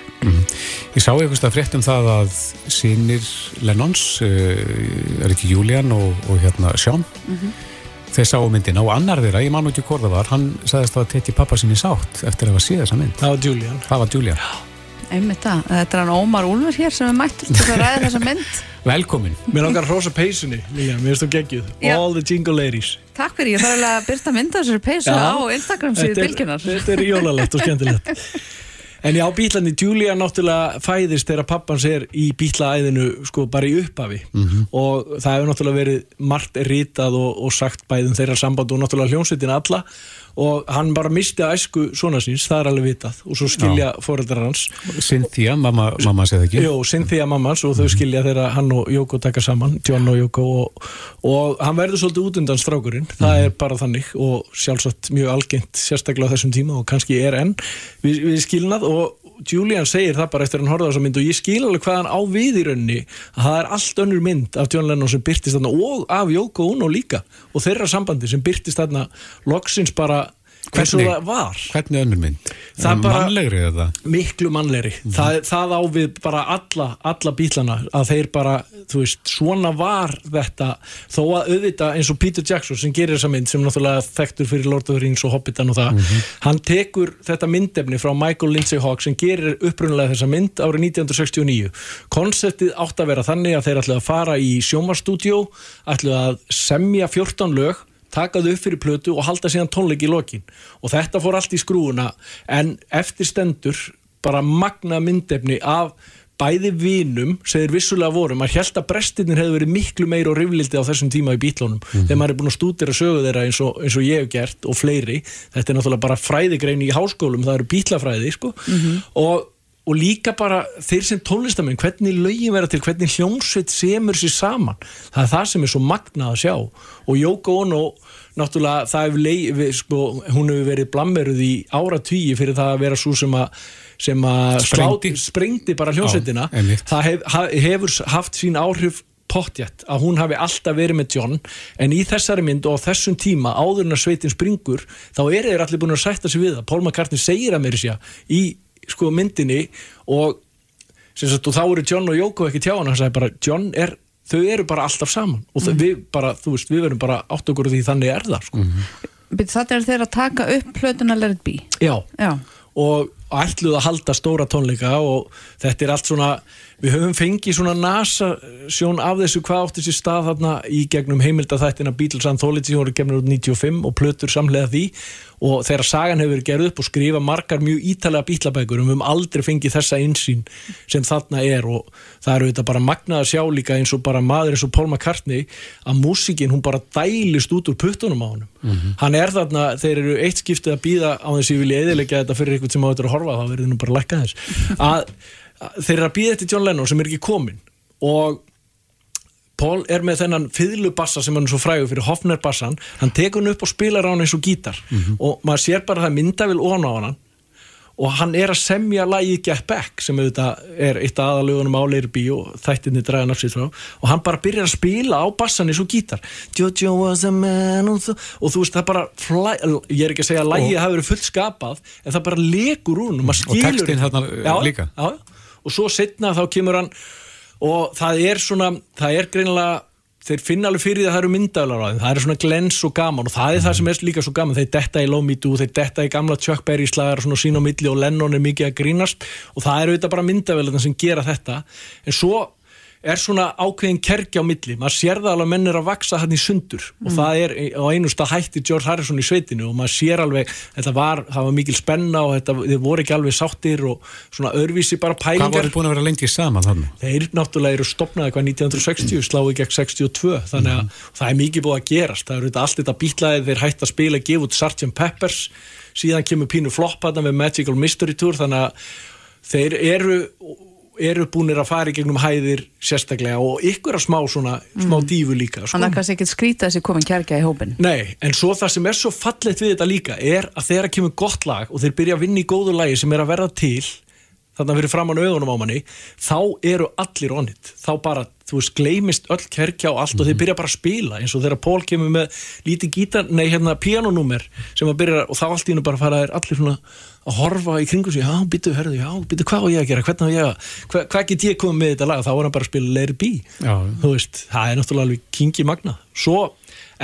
Ég sá einhvers að frétt um það að sínir Lennons, uh, er ekki Julian og, og hérna Sean, Mhm. þeir sáu myndina og annar þeirra, ég man ekki hvort það var, hann sagðist að tetti pappa sinni sátt eftir að hafa séð þessa mynd. Það var Julian. Það var Julian. Einmitt það, þetta er hann Ómar Úlfur hér sem er mættur til að ræða þessa mynd *laughs* Velkomin. Mér langar að hrósa peysunni, líka, mér finnst þú geggjuð. Já. All the jingle ladies. Takk fyrir, ég þarf alveg að byrta mynda þessari peysu Já. á Instagram síðu bylgjunar Þetta er jólalegt og skemmtilegt. *laughs* En já, bílandi, Julia náttúrulega fæðist þegar pappans er í bílaæðinu sko bara í upphafi og það hefur náttúrulega verið margt ritað og, og sagt bæðum þeirra samband og náttúrulega hljómsveitin alla og hann bara misti að æsku svona síns, það er alveg vitað. Og svo skilja foreldrar hans. Cynthia, mamma, mamma segði ekki. Jó, Cynthia mammans og þau skilja þegar hann og Jóko taka saman, John og Jóko og, og hann verður svolítið út undan strákurinn. Það er bara þannig og sjálfsagt mjög algengt sérstaklega á þessum tíma og kannski er enn. Við, við skilnað og Julian segir það bara eftir að hann horfði á þessa mynd og ég skil alveg hvað hann á við í rauninni. Að það er allt önnur mynd af John Lennon sem byrtist þarna og af Jóko Ono líka og þeirra sambandi sem byrtist þarna loksins bara Hvernig? það var Hvernig önnur mynd? Það Mannlegri eða? miklu mannlegri það, það á við bara alla, alla bílana að þeir bara, þú veist, svona var þetta, þó að auðvita eins og Peter Jackson sem gerir þessa mynd sem náttúrulega þekktur fyrir Lord of the Rings og Hobbitan og það, hann tekur þetta myndefni frá Michael Lindsay Hawk sem gerir upprunalega þessa mynd árið 1969 konseptið átt að vera þannig að þeir ætlu að fara í sjómarstúdjó ætlu að semja 14 lög taka þau upp fyrir plötu og halda síðan tónleik í lokin. Og þetta fór allt í skrúuna en eftir stendur bara magna myndefni af bæði vinum sem þeir vissulega voru. Maður held að brestirnir hefur verið miklu meira og riflildi á þessum tíma í bítlónum þegar maður er búin að stúdira sögu þeirra eins og, eins og ég hef gert og fleiri. Þetta er náttúrulega bara fræðigrein í háskólum það eru bítlafræði sko. og, og líka bara þeir sem tónlistamenn hvernig lögin vera til, hvernig hljómsveit semur sér saman. Það er það sem er svo magnað að sjá. Og Yoko Ono náttúrulega það hefur leið, sko, hún hefur verið blammeruð í áratvíi fyrir það að vera svo sem að sem að Sprengdi. sprengdi bara hljómsveitina. Já, það hef, hefur haft sín áhrif pottjætt að hún hafi alltaf verið með John. En í þessari mynd og á þessum tíma áður en að sveitin springur þá eru þeir allir búin að sætta sig við það. Paul McCartney segir að mér í sko myndinni og, sem sagt, og þá eru John og Yoko ekki tjá hann hann sagði bara John er þau eru bara alltaf saman. Og þau, við bara, þú veist, við verum bara átt okkur því þannig er það, sko. Byrju, Þetta er þeir að taka upp plötuna Let it be. Já, Já, og ætluð að halda stóra tónleika og þetta er allt svona við höfum fengið svona nasa sjón af þessu hvað átti sér stað þarna í gegnum heimildaþættina Beatles Anthology hún voru gefnir út 95 og plötur samlega því. Og þegar sagan hefur verið gerð upp og skrifa margar mjög ítalega bítlabækur um við höfum aldrei fengið þessa einsýn sem þarna er. Og það eru þetta bara magnað að sjá líka eins og bara maður eins og Paul McCartney að músikinn hún bara dælist út úr puttunum á honum. Hann er þarna, þeir eru eitt skiptið að býða á þess að ég vilja eðilegja þetta fyrir eitthvað sem á þetta að horfa, þá verður þeir eru að býða eftir John Lennon sem er ekki komin og Paul er með þennan fiðlubassa sem hann er svo frægur fyrir Hofner bassan, hann tekur hann upp og spilar á hann eins og gítar. Og maður sér bara það myndavil ofan á hann. Og hann er að semja lagi Get Back sem auðvitað er eitt af aðalögunum á Leirby og þættinni draga nafsið frá. Og hann bara byrjar að spila á bassan eins og gítar. Jojo was a man og þú, og þú veist það bara flæ, ég er ekki að segja að lagið hafi verið fullt skapað en það bara lekur úr og Og skilur textinn þarna, uh, líka. já, og svo setna þá kemur hann og það er svona, það er greinilega þeir finna alveg fyrir því að það eru myndaðlar á þeim. Það er svona glens og gaman og það er það sem er líka svo gaman. Þeir detta í Do, þeir detta í gamla Chuck Berry slagar svona sín á milli og Lennon er mikið að grínast og það eru auðvitað bara myndaðvelarna sem gera þetta. En svo er svona ákveðin kerkja á milli. Maður sér það alveg að menn er að vaksa hann í sundur. Og það er á einu stað hætti George Harrison í sveitinu og maður sér alveg þetta var, það var mikil spenna og þetta, þeir voru ekki alveg sáttir og svona öðruvísi bara Hvað pælingar. voru búin að vera lengi saman þannig? þeir náttúrulega eru stopnaði hvað 1960 sláði gegn 62 þannig að það er mikið búið að gerast. Það eru allt þetta bítlaði þeir hægt að spila gefa út Sgt. Peppers. Síðan kemur pínu flopp þannig að eru búinir að fara í gegnum hæðir sérstaklega og ykkur að smá svona smá dífu líka sko. Hann er kannski ekkert skrítið þessi komin kærkja í hópin Nei, en svo það sem er svo fallegt við þetta líka er að þegar kemur gott lag og þeir byrja að vinna í góðu lagi sem er að verða til þarna fyrir framann augunum á manni þá eru allir onnit þá bara, þú veist, gleymist öll kerkja og allt og þeir byrja bara að spila eins og þegar Pól kemur með lítið gítar nei, hérna, pianonúmer sem að byrja og þá allt í hennu bara fara þeir allir svona að horfa í kringum sig, já, byttu, herðu, já, byttu, hvað á ég að gera, hvernig á ég að, hva, hvað get ég komið með þetta lag, þá var hann bara að spila It Be, Já. þú veist, það er náttúrulega alveg kingi magna, svo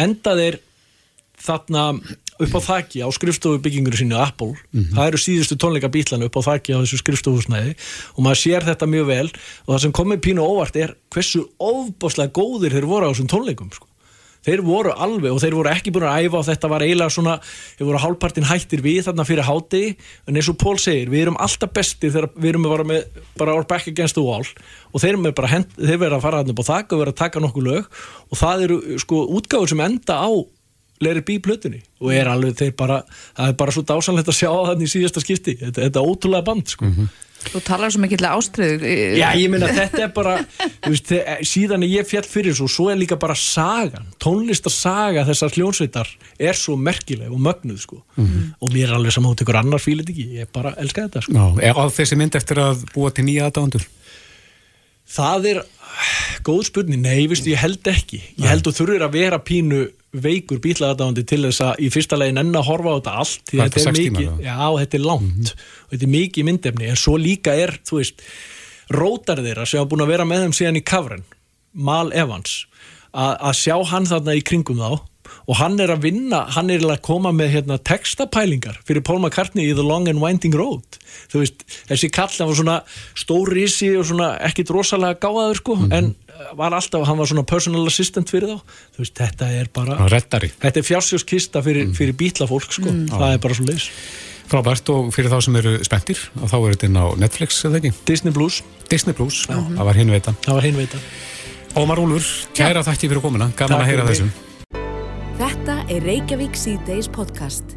enda þeir þarna upp á þakki á skrifstofu byggingur sínu Apple, það eru síðustu tónleika bílanu upp á þakki á þessu skrifstofuhúsnæði og maður sér þetta mjög vel og það sem komið pínu óvart er hversu ofbáslega góðir þeir voru á þessum tónleikum sko. þeir voru alveg og þeir voru ekki búin að æfa og þetta var eiginlega svona, þeir voru hálfpartin hættir við þarna fyrir hátegi en eins og Pól segir, við erum alltaf bestir þegar við erum bara með, bara our back against the wall og þeir, með bara hend, þeir verða að fara þarna upp á þakka og verða að taka nokkuð lög og það eru sko útgáður sem enda á It Be plötunni og er alveg þeir bara, það er bara svo dásanlegt að sjá þannig í síðasta skipti, þetta, þetta er ótrúlega band sko. Þú talar svo mikill ástriðu Já, ég meina *laughs* þetta er bara þú veist, síðan ég fjall fyrir svo svo er líka bara sagan, tónlistasaga þessar hljónsveitar er svo merkileg og mögnuð sko. Og mér er alveg saman út ykkur annar fílit ekki, ég bara elska þetta sko. Já, er á þessi mynd eftir að búa til nýja aðdándur? Það er góð spurning, nei, veistu, ég held ekki. Ég held þú þurfir að vera pínu veikur bílaðadándi til þess að í fyrsta legin enn að horfa á þetta allt því þetta er mikið, já, þetta er langt. Og þetta er mikið myndefni, en svo líka er þú veist, rótar þeirra sem hafa búin að vera með þeim síðan í kafren Mal Evans, að að sjá hann þarna í kringum þá og hann er að vinna, hann er að koma með hérna, textapælingar fyrir Paul McCartney í The Long and Winding Road. Þú veist, þessi kall, hann var svona stórrisi og svona ekkit rosalega gáðaður sko, en uh, var alltaf hann var svona personal assistant fyrir þá. Þú veist, þetta er bara, reddari. þetta er fjársjóskista fyrir, fyrir bílafólk sko, það er bara svo leis Frábært. Og fyrir þá sem eru spenntir og þá er þetta inn á Netflix, eða ekki? Disney Plus, Disney Plus, það var hinn veita. það var hinn veita Ómar Úlfur, kæra þætti fyrir komuna, gaman Takk að heyra þessum. Þetta er Reykjavík C-Days podcast.